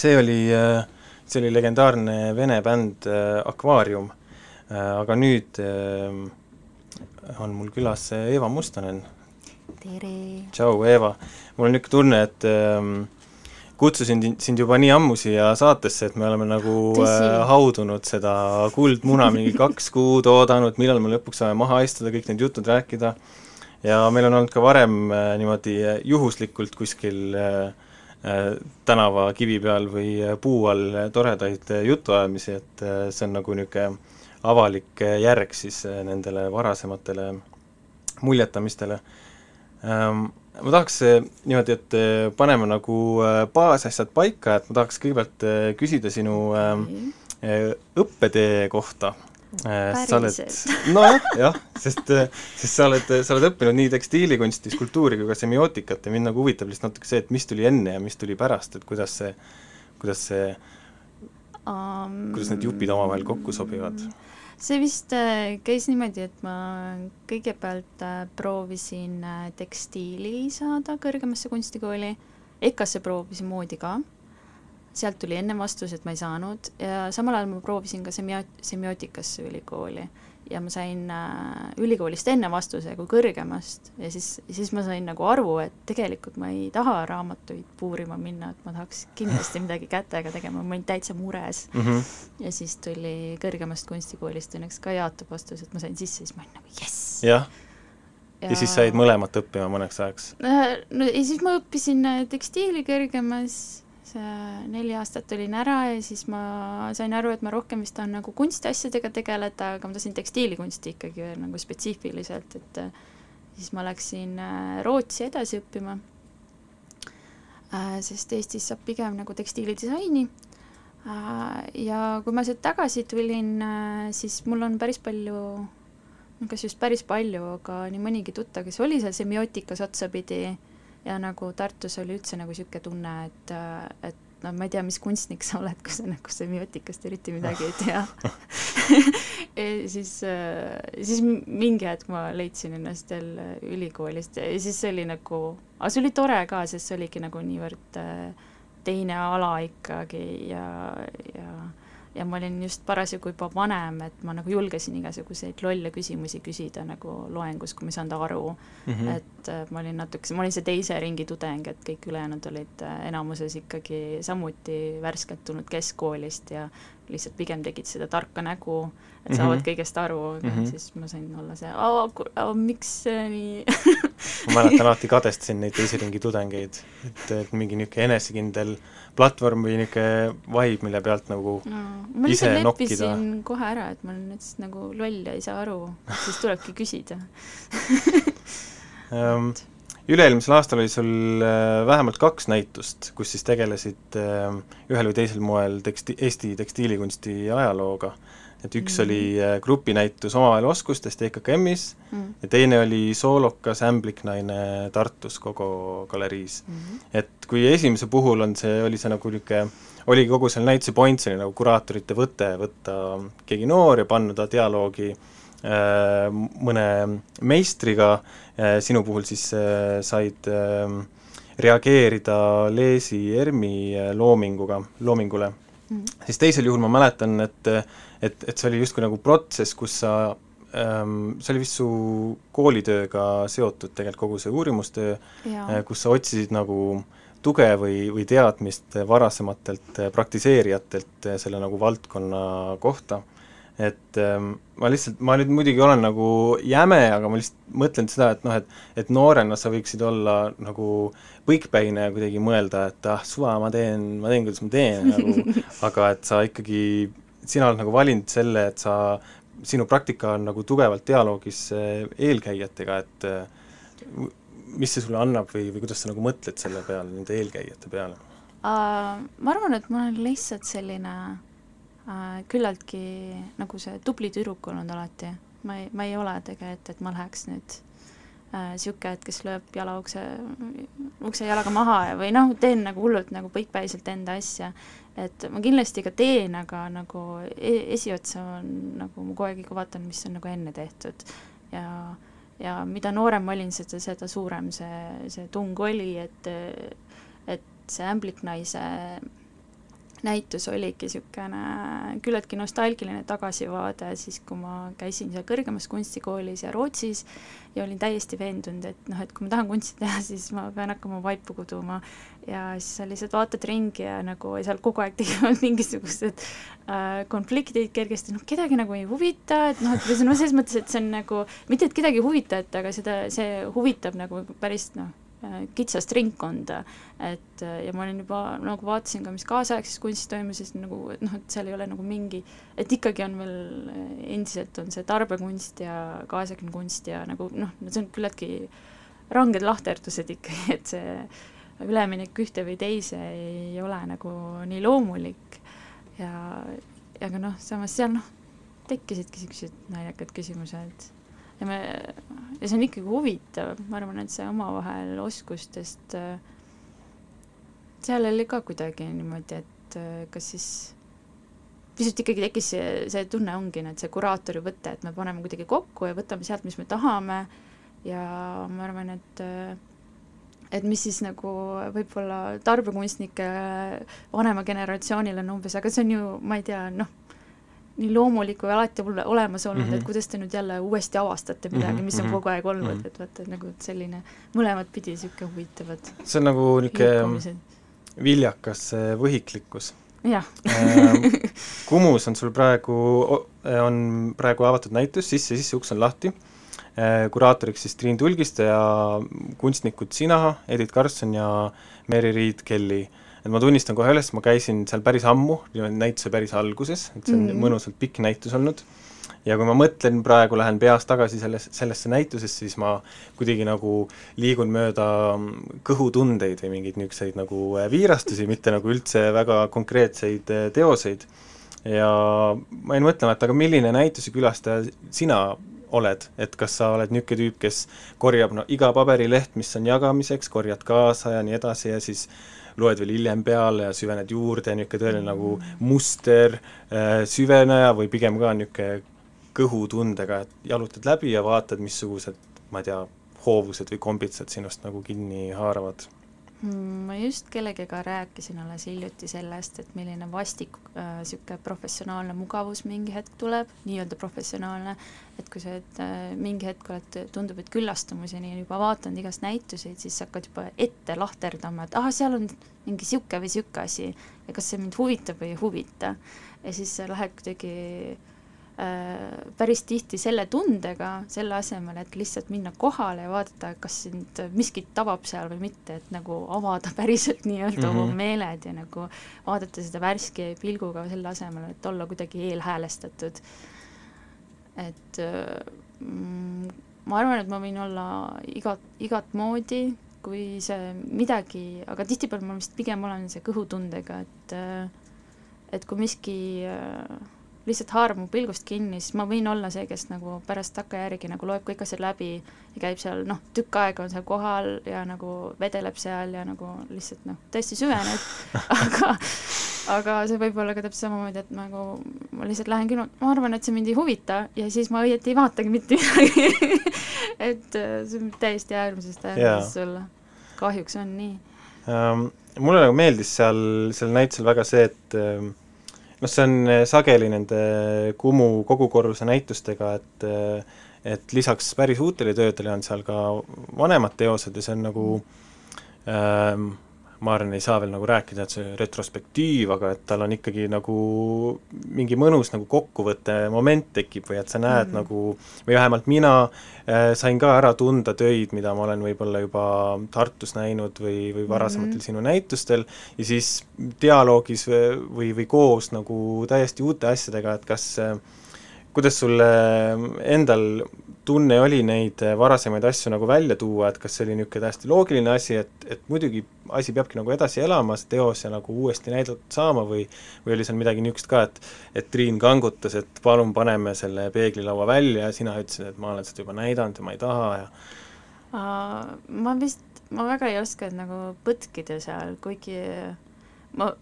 S3: See oli, äh, see oli legendaarne vene bänd äh, Akvaarium, äh, aga nüüd on mul külas Eeva Mustonen.
S5: tere!
S3: tšau, Eeva! mul on niisugune tunne, et ähm, kutsusin sind juba nii ammu siia saatesse, et me oleme nagu Tõsi. haudunud seda kuldmuna mingi kaks kuud, oodanud, millal me lõpuks saame maha istuda, kõik need jutud rääkida, ja meil on olnud ka varem niimoodi juhuslikult kuskil äh, Äh, tänavakivi peal või äh, puu all toredaid äh, jutuajamisi, et see on nagu niisugune avalik järg siis nendele varasematele muljetamistele. Ähm, ma tahaks niimoodi, et paneme nagu baasasjad paika, et ma tahaks kõigepealt küsida sinu õppetee kohta
S5: Äh, sa oled, [laughs]
S3: nojah, jah, sest, äh, sest sa oled, sa oled õppinud nii tekstiilikunsti, skulptuuri kui ka semiootikat ja mind nagu huvitab lihtsalt natuke see, et mis tuli enne ja mis tuli pärast, et kuidas see, kuidas see um,, kuidas need jupid omavahel kokku sobivad?
S5: see vist äh, käis niimoodi, et ma kõigepealt proovisin tekstiili saada kõrgemasse kunstikooli, EKA-sse proovisin moodi ka sealt tuli enne vastus, et ma ei saanud ja samal ajal ma proovisin ka semiot-, semiootikasse ülikooli ja ma sain äh, ülikoolist enne vastuse kui kõrgemast ja siis, siis ma sain nagu aru, et tegelikult ma ei taha raamatuid puurima minna, et ma tahaks kindlasti midagi kätega tegema, ma olin täitsa mures mm. -hmm. ja siis tuli kõrgemast kunstikoolist õnneks ka jaatav vastus, et ma sain sisse, siis ma olin nagu jess.
S3: jah ja, ja siis said mõlemat õppima mõneks ajaks?
S5: Äh, no ja siis ma õppisin äh, tekstiili kõrgemas Äh, neli aastat olin ära ja siis ma sain aru, et ma rohkem vist tahan nagu kunstiasjadega tegeleda, aga ma tahtsin tekstiilikunsti ikkagi veel nagu spetsiifiliselt, et äh, siis ma läksin äh, Rootsi edasi õppima, sest Eestis saab pigem nagu tekstiilidisaini. Ja kui ma sealt tagasi tulin, siis mul on päris palju kas just päris palju, aga nii mõnigi tuttav, kes oli seal semiootikas otsapidi, ja nagu Tartus oli üldse nagu niisugune tunne, et, et no ma ei tea, mis kunstnik sa oled, kui sa nagu semiootikast eriti midagi ei tea. [laughs] Siis, siis mingi hetk ma leidsin ennast jälle ülikoolist ja siis see oli nagu, aga see oli tore ka, sest see oligi nagu niivõrd äh, teine ala ikkagi ja, ja ja ma olin just parasjagu juba vanem, et ma nagu julgesin igasuguseid lolle küsimusi küsida nagu loengus, kui ma ei saanud aru mm. -hmm. et äh, ma olin natuke, ma olin see teise ringi tudeng, et kõik ülejäänud olid äh, enamuses ikkagi samuti värskelt tulnud keskkoolist ja lihtsalt pigem tegid seda tarka nägu, et saavad mm -hmm. kõigest aru, aga mm -hmm. siis ma sain olla see, miks nii [laughs]
S3: ma mäletan alati kadestasin neid teise ringi tudengeid, et, et mingi niisugune enesekindel platvorm või niisugune vibe, mille pealt nagu no,
S5: ma ise nokkida. kohe ära, et ma olen nüüd nagu loll ja ei saa aru, siis tulebki küsida [laughs]
S3: um, üle-eelmisel aastal oli sul äh, vähemalt kaks näitust, kus siis tegelesid äh, ühel või teisel moel teksti-, Eesti tekstiilikunsti ajalooga. et üks mm. oli äh, grupinäitus omavahel oskustest EKKM-is mm. ja teine oli soolokas ämbliknaine Tartus Kogo galeriis mm. -hmm. et kui esimese puhul on see, oli see nagu niisugune oligi kogu selle näituse point, see oli nagu kuraatorite võte, võtta keegi noor ja panna ta dialoogi äh, Äh, mõne meistriga, äh, sinu puhul siis äh, said ähm, reageerida Leesi ERM-i loominguga, loomingule mm. -hmm. siis teisel juhul ma mäletan, et et, et see oli justkui nagu protsess, kus sa ähm, see oli vist su koolitööga seotud tegelikult kogu see uurimustöö, kus sa otsisid nagu tuge või, või teadmist varasematelt praktiseerijatelt selle nagu valdkonna kohta et ähm, ma lihtsalt, ma nüüd muidugi olen nagu jäme, aga ma lihtsalt mõtlen seda, et noh, et et noorena sa võiksid olla nagu põikpäine ja kuidagi mõelda, et ah, suva, ma teen, ma teen, kuidas ma teen, nagu [laughs] aga et sa ikkagi, sina oled nagu valinud selle, et sa, sinu praktika on nagu tugevalt dialoogis äh, eelkäijatega, et äh, mis see sulle annab või, või kuidas sa nagu mõtled selle peale, nende eelkäijate peale
S5: uh,? Ma arvan, et ma olen lihtsalt selline äh, küllaltki nagu see tubli tüdruk olnud alati. ma ei, ma ei ole tegelikult, et ma läheks nüüd niisugune äh,, et kes lööb jala ukse, ukse jalaga maha ja või noh, teen nagu hullult nagu põikpäiselt enda asja. et ma kindlasti ka teen, aga nagu e esiotsa on nagu ma kogu aeg ikka vaatan, mis on nagu enne tehtud. ja, ja mida noorem ma olin, seda, seda suurem see, see tung oli, et et see ämbliknaise näitus oligi niisugune küllaltki nostalgiline tagasivaade siis, kui ma käisin seal kõrgemas kunstikoolis ja Rootsis ja olin täiesti veendunud, et noh, et kui ma tahan kunsti teha, siis ma pean hakkama vaipu kuduma. Ja siis sa lihtsalt vaatad ringi ja nagu seal kogu aeg tekivad [laughs] mingisugused äh, konfliktid kergesti, noh, kedagi nagu ei huvita, et noh, et või no selles mõttes, et see on nagu, mitte et kedagi ei huvita, et aga seda, see huvitab nagu päris noh, kitsast ringkonda, et äh, ja ma olin juba, nagu vaatasin ka, mis kaasaegses kunstis toimus, siis nagu noh, et seal ei ole nagu mingi, et ikkagi on veel, äh, endiselt on see tarbekunst ja kaasaegne kunst ja nagu noh, see on küllaltki ranged lahterdused ikkagi, et see üleminek ühte või teise ei ole nagu nii loomulik. Ja aga noh, samas seal noh, tekkisidki niisugused naljakad küsimused ja me, ja see on ikkagi huvitav, ma arvan, et see omavahel oskustest, äh, seal oli ka kuidagi niimoodi, et äh, kas siis pisut ikkagi tekkis see, see tunne ongi, et see kuraatori võte, et me paneme kuidagi kokku ja võtame sealt, mis me tahame. Ja ma arvan, et äh, et mis siis nagu võib-olla tarbekunstnike vanema generatsioonil on umbes, aga see on ju, ma ei tea, noh, nii loomulik või alati olemas olnud mm, -hmm. et mhm. kuidas te nüüd jälle uuesti avastate midagi -hmm. mis on mhm. kogu aeg olnud mm, -hmm. et vaata, nagu selline mõlemat pidi niisugune huvitavad
S3: see on nagu niisugune viljakas võhiklikkus.
S5: jah
S3: ähm, [laughs] Kumus on sul praegu, on praegu avatud näitus, sisse, sisse uks on lahti, äh, kuraatoriks siis Triin Tulgiste ja kunstnikud sina, Edith Karlsson ja Meri-Riit Kelly et ma tunnistan kohe üles, ma käisin seal päris ammu, näituse päris alguses, et see on mm. mõnusalt pikk näitus olnud, ja kui ma mõtlen praegu, lähen peas tagasi selles, sellesse näitusesse, siis ma kuidagi nagu liigun mööda kõhutundeid või mingeid niisuguseid nagu äh, viirastusi, mitte nagu üldse väga konkreetseid äh, teoseid. ja ma jäin mõtlema, et aga milline näituse külastaja sina oled, et kas sa oled niisugune tüüp, kes korjab no iga paberileht, mis on jagamiseks, korjad kaasa ja nii edasi ja siis loed veel hiljem peale ja süvened juurde, niisugune tõeline nagu muster äh, süveneja või pigem ka niisugune kõhutundega, et jalutad läbi ja vaatad, missugused, ma ei tea, hoovused või kombitsad sinust nagu kinni haaravad
S5: ma just kellegagi rääkisin alles hiljuti sellest, et milline vastik niisugune äh, professionaalne mugavus mingi hetk tuleb, nii-öelda professionaalne, et kui sa et, äh, mingi hetk oled, tundub, et küllastumuseni juba vaatanud igast näituseid, siis sa hakkad juba ette lahterdama, et ah, seal on mingi niisugune või niisugune asi ja kas see mind huvitab või ei huvita. ja siis sa lähed kuidagi Äh, päris tihti selle tundega, selle asemel, et lihtsalt minna kohale ja vaadata, kas sind miskit tabab seal või mitte, et nagu avada [laughs] päriselt nii-öelda mm -hmm. oma mhm. meeled ja nagu vaadata seda värske pilguga selle asemel, et olla kuidagi eelhäälestatud. et mm, ma arvan, et ma võin olla igat, igat moodi, kui see midagi, aga tihtipeale ma vist pigem olen see kõhutundega, et et kui miski äh, lihtsalt haarab mu pilgust kinni, siis ma võin olla see, kes nagu pärast takkajärgi nagu loeb kõik asjad läbi ja käib seal noh, tükk aega on seal kohal ja nagu vedeleb seal ja nagu lihtsalt noh, tõesti süveneb [laughs] aga aga see võib olla ka täpselt samamoodi, et nagu ma lihtsalt lähen kino, ma arvan, et see mind ei huvita ja siis ma õieti ei vaatagi mitte midagi [laughs] et äh, see on täiesti äärmusest äärmusest olla. kahjuks on nii
S3: um,. mulle nagu meeldis seal, seal näitusel väga see, et um, noh, see on eh, sageli nende Kumu kogukorruse näitustega, et eh, et lisaks päris uutele töödele on seal ka vanemad teosed ja see on nagu ähm, ma arvan, ei saa veel nagu rääkida, et see retrospektiiv, aga et tal on ikkagi nagu mingi mõnus nagu kokkuvõtte moment tekib või et sa näed mm -hmm. nagu, või vähemalt mina äh, sain ka ära tunda töid, mida ma olen võib-olla juba Tartus näinud või, või varasematel mm -hmm. sinu näitustel, ja siis dialoogis või, või, või koos nagu täiesti uute asjadega, et kas äh, kuidas sul endal tunne oli neid varasemaid asju nagu välja tuua, et kas see oli niisugune täiesti loogiline asi, et, et muidugi asi peabki nagu edasi elama, see teos ja nagu uuesti näidatud saama või või oli seal midagi niisugust ka, et et Triin kangutas, et palun paneme selle peeglilaua välja ja sina ütlesid, et ma olen seda juba näidanud ja ma ei taha ja
S5: uh, ma vist, ma väga ei oska nagu põtkida seal, kuigi ma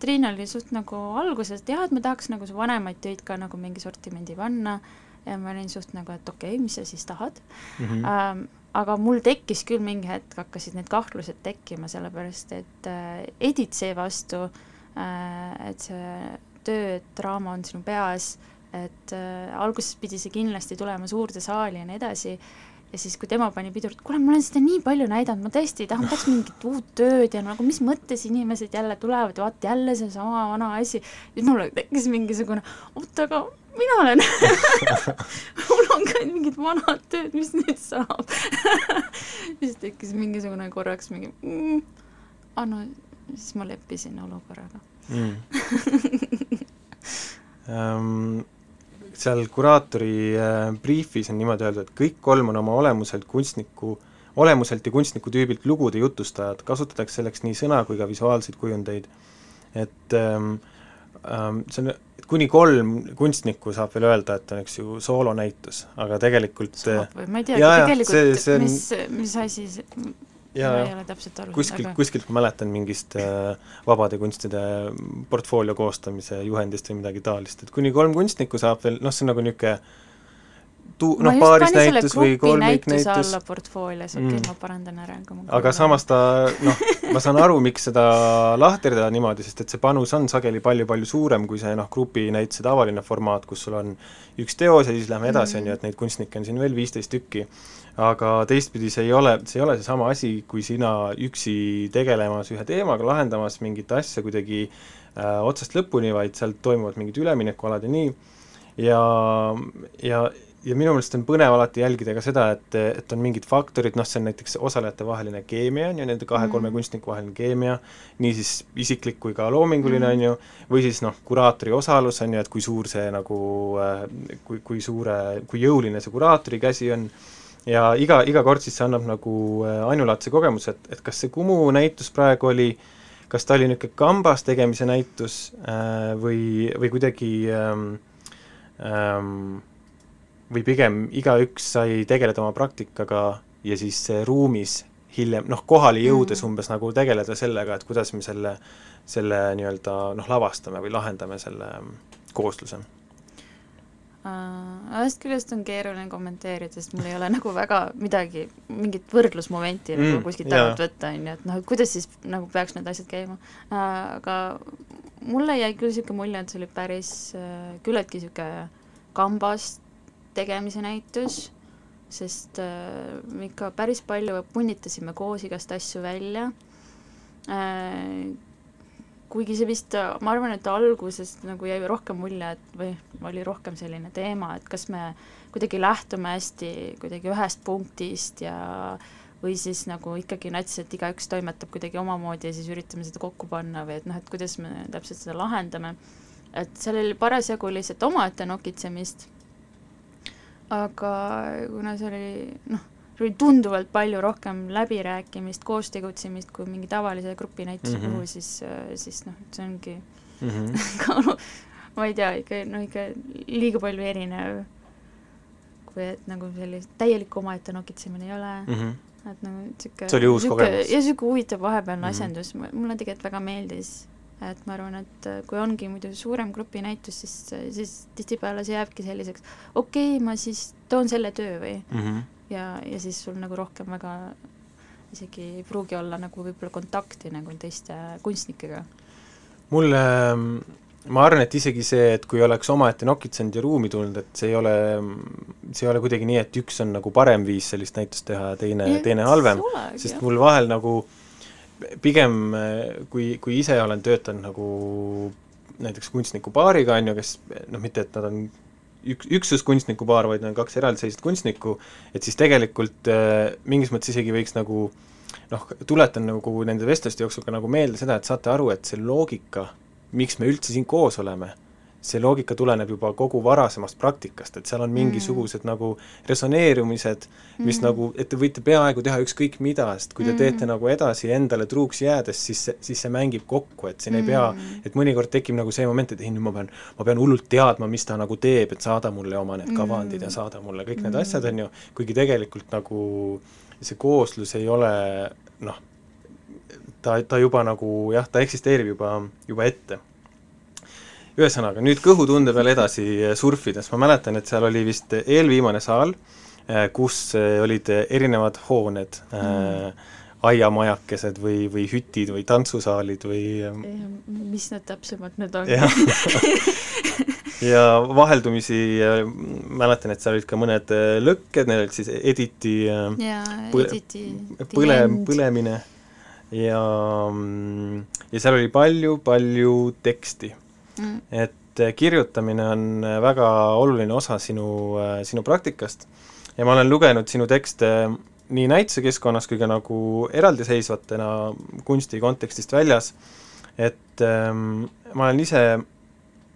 S5: Triin oli suht nagu alguses, et jah, et ma tahaks nagu vanemaid töid ka nagu mingi sortimendi panna ja ma olin suht nagu, et okei okay,, mis sa siis tahad mm. -hmm. Ähm, aga mul tekkis küll mingi hetk, hakkasid need kahtlused tekkima, sellepärast et äh, Edith seevastu äh,, et see töö, et draama on sinu peas, et äh, alguses pidi see kindlasti tulema suurde saali ja nii edasi, ja siis, kui tema pani pidurit, kuule, ma olen seda nii palju näidanud, ma tõesti tahan, tahaks mingit uut tööd ja nagu mis mõttes inimesed jälle tulevad vaata jälle seesama vana asi. siis mul tekkis mingisugune, oot, aga mina olen [laughs] mul on ka mingid vanad tööd, mis nüüd saab [laughs] siis tekkis mingisugune korraks mingi mm, ah no siis ma leppisin olukorraga mm.
S3: um, [laughs] seal kuraatori äh, briifis on niimoodi öeldud, et kõik kolm on oma olemuselt kunstniku, olemuselt ja kunstniku tüübilt lugude jutustajad, kasutatakse selleks nii sõna kui ka visuaalseid kujundeid. et ähm, ähm, see on, kuni kolm kunstnikku saab veel öelda, et on eks ju soolonäitus, aga tegelikult
S5: saab või? ma ei tea, tegelikult on... mis, mis asi see
S3: ja, ma ei ole täpselt aru kuskilt aga..., kuskilt ma mäletan mingist äh, vabade kunstide portfoolio koostamise juhendist või midagi taolist, et kuni kolm kunstnikku saab veel, noh, see on nagu niisugune tu-, noh, paarisnäitus või kolmiknäitus.
S5: alla portfoolios, okei okay, mm., ma parandan ära.
S3: aga samas ta, noh, [laughs] ma saan aru, miks seda lahterdada niimoodi, sest et see panus on sageli palju-palju suurem kui see noh, grupinäituse tavaline formaat, kus sul on üks teos ja siis lähme edasi, on ju, et neid kunstnikke on siin veel viisteist tükki aga teistpidi see ei ole, see ei ole seesama asi, kui sina üksi tegelemas ühe teemaga, lahendamas mingit asja kuidagi äh, otsast lõpuni, vaid sealt toimuvad mingid üleminekualad ja nii, ja, ja, ja minu meelest on põnev alati jälgida ka seda, et, et on mingid faktorid, noh, see on näiteks osalejatevaheline keemia, on ju, nende kahe-kolme mm. kunstniku vaheline keemia, nii siis isiklik kui ka loominguline mm., on ju, või siis noh, kuraatori osalus, on ju, et kui suur see nagu, äh, kui, kui suure, kui jõuline see kuraatori käsi on, ja iga, iga kord siis see annab nagu äh, ainulaadse kogemuse, et, et kas see Kumu näitus praegu oli, kas ta oli niisugune kambas tegemise näitus äh, või, või kuidagi ähm, või pigem igaüks sai tegeleda oma praktikaga ja siis ruumis hiljem noh, kohale jõudes mm. umbes nagu tegeleda sellega, et kuidas me selle, selle nii-öelda noh, lavastame või lahendame selle koosluse
S5: Äh, ühest küljest on keeruline kommenteerida, sest mul ei ole nagu väga midagi, mingit võrdlusmomenti nagu mm, nagu kuskilt tagant võtta, on ju, et noh, et kuidas siis nagu peaks need asjad käima. Äh, aga mulle jäi küll niisugune mulje, et see oli päris äh, küllaltki niisugune kambas tegemise näitus, sest me ikka päris palju punnitasime koos igast asju välja kuigi see vist, ma arvan, et alguses nagu jäi rohkem mulje, et või oli rohkem selline teema, et kas me kuidagi lähtume hästi kuidagi ühest punktist ja või siis nagu ikkagi nats, et igaüks toimetab kuidagi omamoodi ja siis üritame seda kokku panna või et noh, et kuidas me täpselt seda lahendame. et seal oli parasjagu lihtsalt omaette nokitsemist, aga kuna see oli noh, oli tunduvalt palju rohkem läbirääkimist, koos tegutsemist kui mingi tavalise grupinäituse mm -hmm. puhul, siis, siis noh, see ongi [laughs] mm -hmm. ma ei tea, ikka no ikka liiga palju erinev, kui et nagu sellist täielikku omaette nokitsemine ei ole mm, -hmm. et nagu niisugune
S3: see oli uus kogemus?
S5: ja niisugune huvitav vahepealne mm -hmm. asjandus, mulle tegelikult väga meeldis et ma arvan, et kui ongi muidu suurem grupinäitus, siis, siis tihtipeale see jääbki selliseks, okei okay,, ma siis toon selle töö või mm, -hmm ja, ja siis sul nagu rohkem väga isegi ei pruugi olla nagu võib-olla kontakti nagu teiste kunstnikega.
S3: mulle, ma arvan, et isegi see, et kui oleks omaette nokitsenud ja ruumi tulnud, et see ei ole, see ei ole kuidagi nii, et üks on nagu parem viis sellist näitust teha ja teine, teine halvem, sest mul vahel nagu pigem kui, kui ise olen töötanud nagu näiteks kunstnikupaariga, on ju, kes noh, mitte et nad on üks, üksuskunstnikupaar, vaid on kaks eraldiseisvat kunstnikku, et siis tegelikult äh, mingis mõttes isegi võiks nagu noh, tuletan nagu nende vestluste jooksul ka nagu meelde seda, et saate aru, et see loogika, miks me üldse siin koos oleme see loogika tuleneb juba kogu varasemast praktikast, et seal on mingisugused mm. nagu resoneerumised, mis mm. nagu, et te võite peaaegu teha ükskõik mida, sest kui te mm. teete nagu edasi endale truuks jäädes, siis see, siis see mängib kokku, et siin mm. ei pea, mm. et mõnikord tekib nagu see moment, et ei, nüüd ma pean, ma pean hullult teadma, mis ta nagu teeb, et saada mulle oma need kavandid mm. ja saada mulle kõik need mm. asjad, on ju, kuigi tegelikult nagu see kooslus ei ole noh, ta, ta juba nagu jah, ta eksisteerib juba, juba ette ühesõnaga, nüüd kõhutunde peal edasi eh, surfides, ma mäletan, et seal oli vist eelviimane saal, eh, kus eh, olid erinevad hooned mm., aiamajakesed või, või hütid või tantsusaalid või
S5: mis need täpsemalt nüüd on? [laughs]
S3: ja vaheldumisi mäletan, et seal olid ka mõned lõkked, need olid siis editi
S5: põle,
S3: põle, põlemine ja, mm, ja seal oli palju-palju teksti mm.. et äh, kirjutamine on äh, väga oluline osa sinu, äh, sinu praktikast. Ja ma olen lugenud sinu tekste nii näitusekeskkonnas kui ka nagu eraldiseisvatena kunsti kontekstist väljas, et ähm, ma olen ise,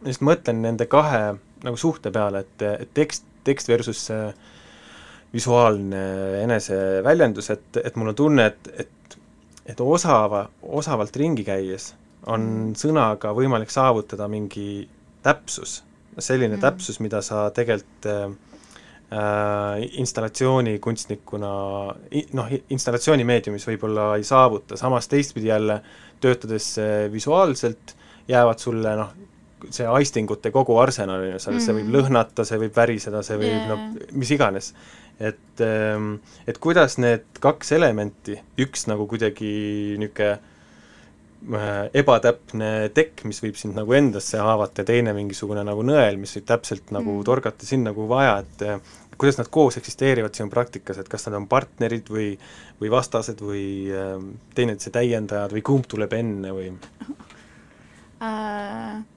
S3: lihtsalt mõtlen nende kahe nagu suhte peale, et, et tekst, tekst versus see visuaalne eneseväljendus, et, et mul on tunne, et, et et osava, osavalt ringi käies on sõnaga võimalik saavutada mingi täpsus, selline mm. täpsus, mida sa tegelikult äh, äh installatsioonikunstnikuna noh, installatsioonimeediumis võib-olla ei saavuta, samas teistpidi jälle töötades äh, visuaalselt jäävad sulle noh, see aistingute kogu arsenal, on ju, seal mm. see võib mm. lõhnata, see võib väriseda, see võib yeah. noh, mis iganes. et, ähm, et kuidas need kaks elementi, üks nagu kuidagi niisugune ebatäpne tekk, mis võib sind nagu endasse haavata ja teine mingisugune nagu nõel, mis võib täpselt nagu mm. torgata sinna, kuhu vaja, et äh, kuidas nad koos eksisteerivad sinu praktikas, et kas nad on partnerid või, või vastased või äh, teineteise täiendajad või kumb tuleb enne või
S5: uh,? [laughs]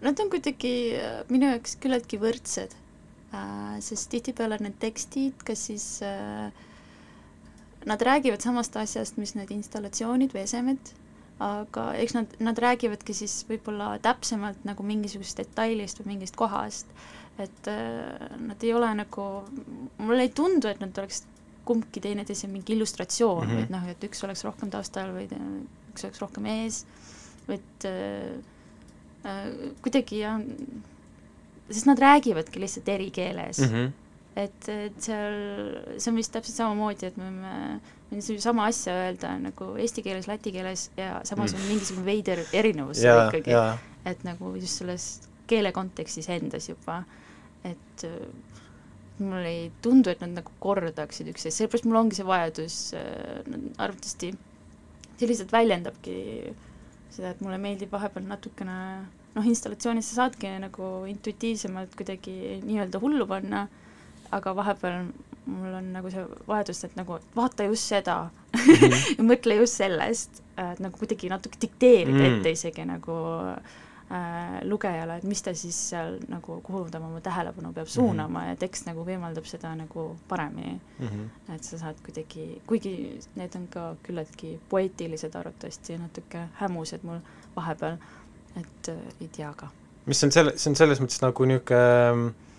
S5: Nad on kuidagi minu jaoks küllaltki võrdsed uh,, sest tihtipeale need tekstid, kas siis uh, nad räägivad samast asjast, mis need installatsioonid või esemed aga eks nad, nad räägivadki siis võib-olla täpsemalt nagu mingisugusest detailist või mingist kohast, et äh, nad ei ole nagu, mulle ei tundu, et nad oleks kumbki teineteise mingi illustratsioon mm, -hmm. et noh, et üks oleks rohkem taustal või üks oleks rohkem ees, et äh, äh, kuidagi jah, sest nad räägivadki lihtsalt eri keeles mm.
S3: -hmm.
S5: Et, et seal, see on vist täpselt samamoodi, et me võime sama asja öelda nagu eesti keeles, läti keeles ja samas
S3: Mm.
S5: on mingisugune veider erinevus
S3: jaa,
S5: ikkagi. et nagu just selles keele kontekstis endas juba, et äh, mulle ei tundu, et nad nagu kordaksid üksteist, sellepärast mul ongi see vajadus äh, arvatavasti, see lihtsalt väljendabki seda, et mulle meeldib vahepeal natukene noh, installatsioonis sa saadki nagu intuitiivsemalt kuidagi nii-öelda hullu panna, aga vahepeal mul on nagu see vajadus, et nagu vaata just seda [laughs] ja mõtle just sellest, et nagu kuidagi natuke dikteerida
S3: Mm.
S5: ette isegi nagu äh, lugejale, et mis ta siis seal nagu, kuhu ta oma tähelepanu peab suunama ja tekst nagu võimaldab seda nagu paremini.
S3: Mhm.
S5: et sa saad kuidagi, kuigi need on ka küllaltki poeetilised arvatavasti ja natuke hämused mul vahepeal, et äh, ei tea ka.
S3: mis on selle, see on selles mõttes nagu niisugune äh,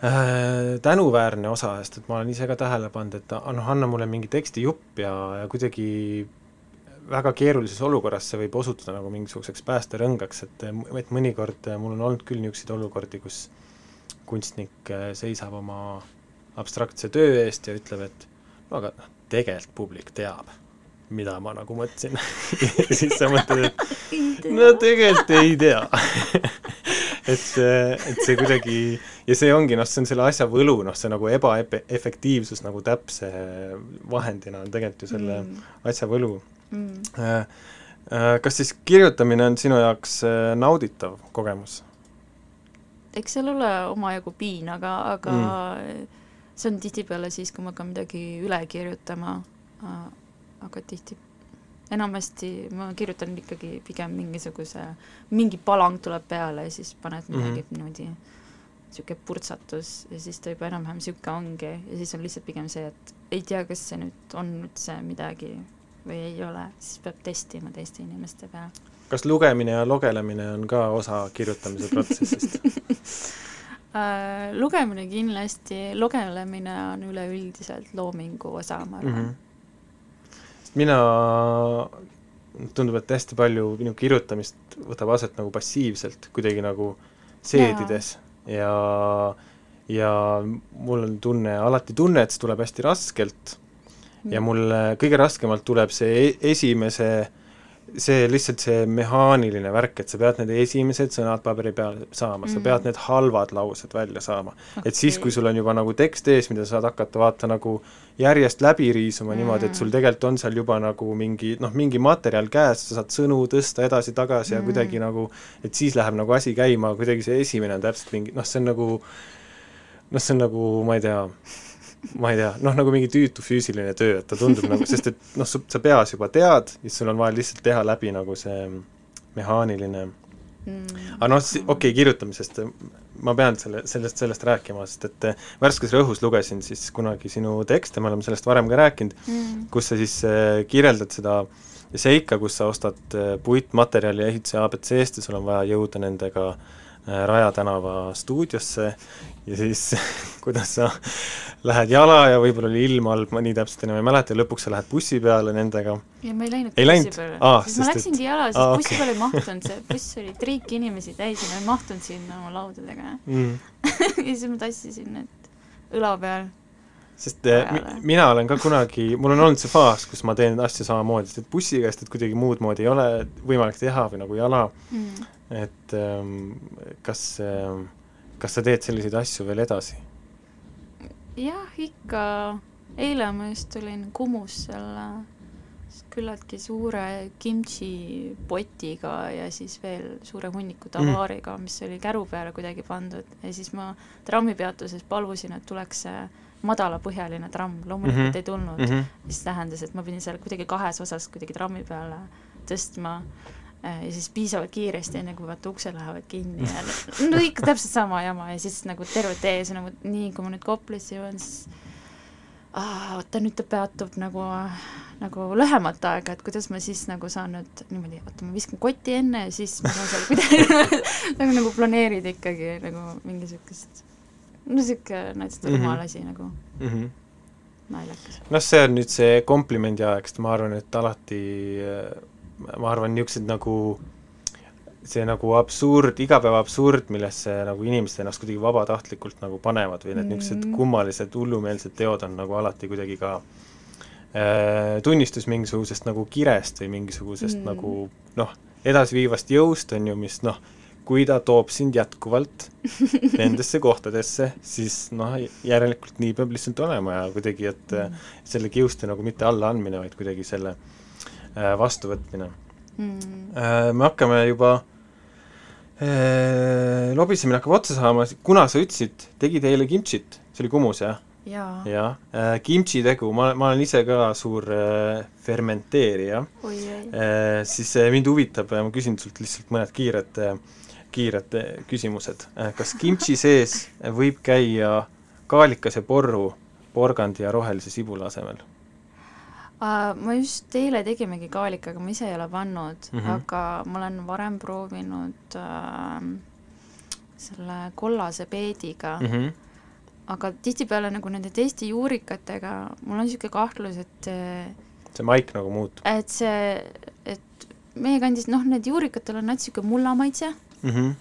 S3: tänuväärne osa, sest et ma olen ise ka tähele pannud, et ah, noh, anna mulle mingi tekstijupp ja, ja kuidagi väga keerulises olukorras see võib osutuda nagu mingisuguseks päästerõngaks, et, et mõnikord mul on olnud küll niisuguseid olukordi, kus kunstnik äh, seisab oma abstraktse töö eest ja ütleb, et no aga noh, tegelikult publik teab, mida ma nagu mõtlesin. [laughs] Siis sa mõtled, et [laughs] no tegelikult ei tea [laughs] et see, et see kuidagi ja see ongi noh, see on selle asja võlu, noh, see nagu ebaefektiivsus nagu täpse vahendina on tegelikult ju selle mm. asja võlu
S5: mm.
S3: äh,. Äh, kas siis kirjutamine on sinu jaoks äh, nauditav kogemus?
S5: eks seal ole omajagu piin, aga, aga mm. see on tihtipeale siis, kui ma hakkan midagi üle kirjutama, aga tihti, enamasti ma kirjutan ikkagi pigem mingisuguse, mingi palang tuleb peale ja siis paned midagi mm -hmm. niimoodi, niisugune purtsatus ja siis ta juba enam-vähem niisugune ongi ja siis on lihtsalt pigem see, et ei tea, kas see nüüd on üldse midagi või ei ole, siis peab testima teiste inimeste peal
S3: kas lugemine ja logelemine on ka osa kirjutamise protsessist [laughs]
S5: äh, lugemine kindlasti, lugelemine on üleüldiselt loomingu osa, ma arvan mm.
S3: -hmm. Mina, tundub, et hästi palju minu kirjutamist võtab aset nagu passiivselt, kuidagi nagu seedides ja, ja, mul on tunne, alati tunne, et see tuleb hästi raskelt mm. ja mul kõige raskemalt tuleb see e-, esimese see lihtsalt see mehaaniline värk, et sa pead need esimesed sõnad paberi peale saama mm., sa pead need halvad laused välja saama okay.. et siis, kui sul on juba nagu tekst ees, mida sa saad hakata vaata nagu järjest läbi riisuma mm. niimoodi, et sul tegelikult on seal juba nagu mingi noh, mingi materjal käes, sa saad sõnu tõsta edasi-tagasi mm. ja kuidagi nagu, et siis läheb nagu asi käima, kuidagi see esimene on täpselt mingi noh, see on nagu noh, see on nagu, ma ei tea, ma ei tea, noh, nagu mingi tüütu füüsiline töö, et ta tundub nagu, sest et noh, sa peas juba tead ja siis sul on vaja lihtsalt teha läbi nagu see mehaaniline mm. aga noh, okei okay,, kirjutamisest ma pean selle, sellest, sellest rääkima, sest et Värskes Rõhus lugesin siis kunagi sinu tekste, me oleme sellest varem ka rääkinud mm., kus sa siis äh, kirjeldad seda seika, kus sa ostad äh, puitmaterjali ehituse abc-st ja sul on vaja jõuda nendega Raja tänava stuudiosse ja siis [laughs] kuidas sa lähed jala ja võib-olla oli ilm halb, ma nii täpselt enam ei mäleta, lõpuks sa lähed bussi peale nendega.
S5: ja ma ei läinud
S3: ei
S5: bussi peale
S3: Aa,
S5: siis ma läksingi
S3: et-
S5: jala, sest
S3: aa,
S5: bussi
S3: okei.
S5: peale ei mahtunud, see [laughs] buss oli triik inimesi täis ja ma ei mahtunud sinna oma laudadega
S3: mm. [laughs]
S5: ja siis ma tassisin need õla peal.
S3: sest eh, mi- mina olen ka kunagi, mul on olnud see faas, kus ma teen asju samamoodi, sest et bussiga, sest et kuidagi muud moodi ei ole võimalik teha või nagu jala,
S5: Mm.
S3: et ähm, kas ähm, kas sa teed selliseid asju veel edasi?
S5: jah, ikka, eile ma just tulin Kumus selle küllaltki suure kimchi potiga ja siis veel suure hunniku tavaariga, mis oli käru peale kuidagi pandud ja siis ma trammipeatuses palusin, et tuleks see madalapõhjaline tramm, loomulikult
S3: Mhm.
S5: ei tulnud
S3: mm. -hmm.
S5: mis tähendas, et ma pidin seal kuidagi kahes osas kuidagi trammi peale tõstma ja siis piisavalt kiiresti, enne kui vaata uksed lähevad kinni ja [laughs] no ikka täpselt sama jama ja siis nagu terve tee, siis nagu nii, kui ma nüüd Koplasse jõuan, siis aa, oota nüüd ta peatub nagu, nagu lühemat aega, et kuidas ma siis nagu saan nüüd niimoodi, oota ma viskan kotti enne ja siis ma saan seal kuidagi [laughs] nagu, nagu planeerida ikkagi nagu mingi niisugust no niisugune näiteks
S3: Mhm.
S5: rumal asi nagu
S3: Mm -hmm.
S5: naljakas.
S3: noh, see on nüüd see komplimendi aeg, sest ma arvan, et alati äh, ma arvan, niisugused nagu see nagu absurd, igapäeva absurd, millesse nagu inimesed ennast kuidagi vabatahtlikult nagu panevad või need
S5: Mm.
S3: niisugused kummalised hullumeelsed teod on nagu alati kuidagi ka äh, tunnistus mingisugusest nagu kirest või mingisugusest
S5: Mm.
S3: nagu noh, edasiviivast jõust, on ju, mis noh, kui ta toob sind jätkuvalt [laughs] nendesse kohtadesse, siis noh, järelikult nii peab lihtsalt olema ja kuidagi, et mm. selle kiuste nagu mitte allaandmine, vaid kuidagi selle äh, vastuvõtmine
S5: mm.
S3: Äh, me hakkame juba äh, lobisemine hakkab otsa saama, kuna sa ütlesid, tegid eile kimchit, see oli Kumus, jah?
S5: jaa,
S3: jah äh,, kimchi tegu, ma, ma olen ise ka suur äh, fermenteerija äh,, siis äh, mind huvitab ja ma küsin sult lihtsalt mõned kiired äh, kiired äh, küsimused äh,. kas kimchi [laughs] sees võib käia kaalikase porru porgandi ja rohelise sibula asemel?
S5: Ma just eile tegimegi kaalikaga, ma ise ei ole pannud mm. -hmm. aga ma olen varem proovinud uh, selle kollase peediga mm,
S3: Mm
S5: -hmm. aga tihtipeale nagu nende teiste juurikatega mul on niisugune kahtlus, et
S3: see maik nagu muutub
S5: et see, et meie kandis, noh, need juurikatel on natuke niisugune mullamaitse
S3: mm. -hmm.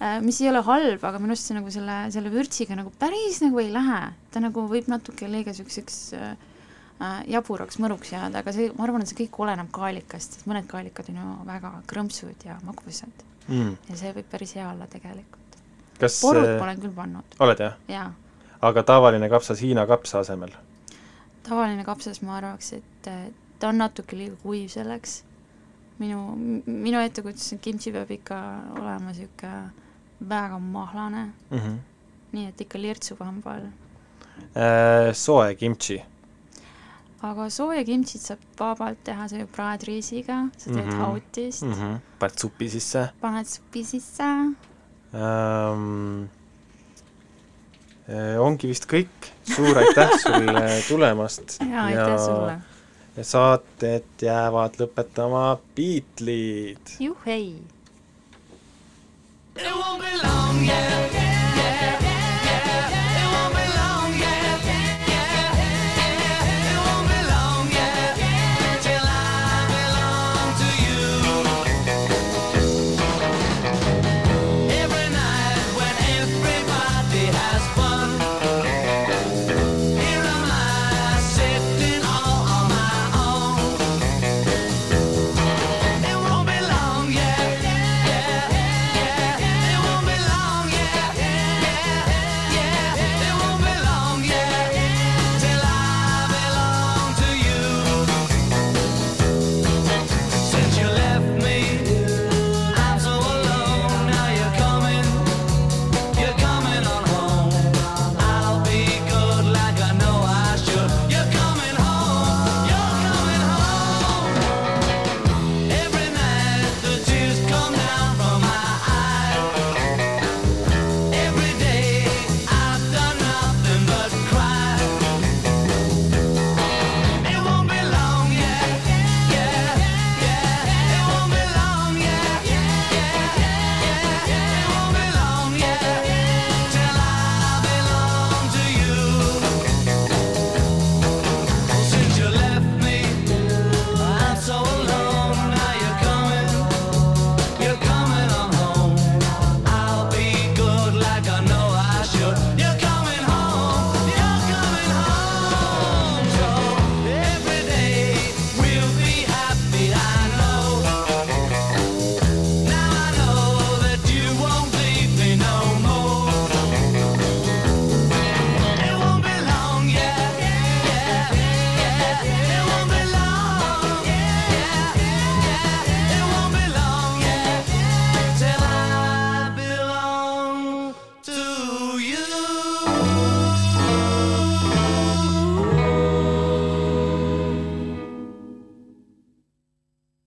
S5: äh, mis ei ole halb, aga minu arust see nagu selle, selle vürtsiga nagu päris nagu ei lähe. ta nagu võib natuke liiga niisuguseks äh, äh, jaburaks mõruks jääda, aga see, ma arvan, et see kõik oleneb kaalikast, sest mõned kaalikad on ju väga krõmpsud ja magusad
S3: Mm.
S5: ja see võib päris hea olla tegelikult.
S3: kas
S5: porut
S3: äh,
S5: ma olen küll pannud,
S3: oled jah?
S5: jaa.
S3: aga tavaline kapsas Hiina kapsa asemel?
S5: tavaline kapsas, ma arvaks, et äh, ta on natuke liiga kuiv selleks. minu, minu ettekujutus on kimchi peab ikka olema niisugune väga mahlane,
S3: mm. -hmm.
S5: nii et ikka lirtsub hamba all.
S3: Äh, soe kimchi
S5: aga sooja kimchit saab vabalt teha see praadriisiga, sa teed mm
S3: Mhm.
S5: -hmm. hautist mm,
S3: mm. -hmm. paned supi sisse
S5: paned supi sisse,
S3: ähm,. ongi vist kõik, suur aitäh sulle [laughs] tulemast
S5: ja aitäh sulle.
S3: ja saated jäävad lõpetama Beatleid.
S5: juhhei!
S6: It won't be long, yeah.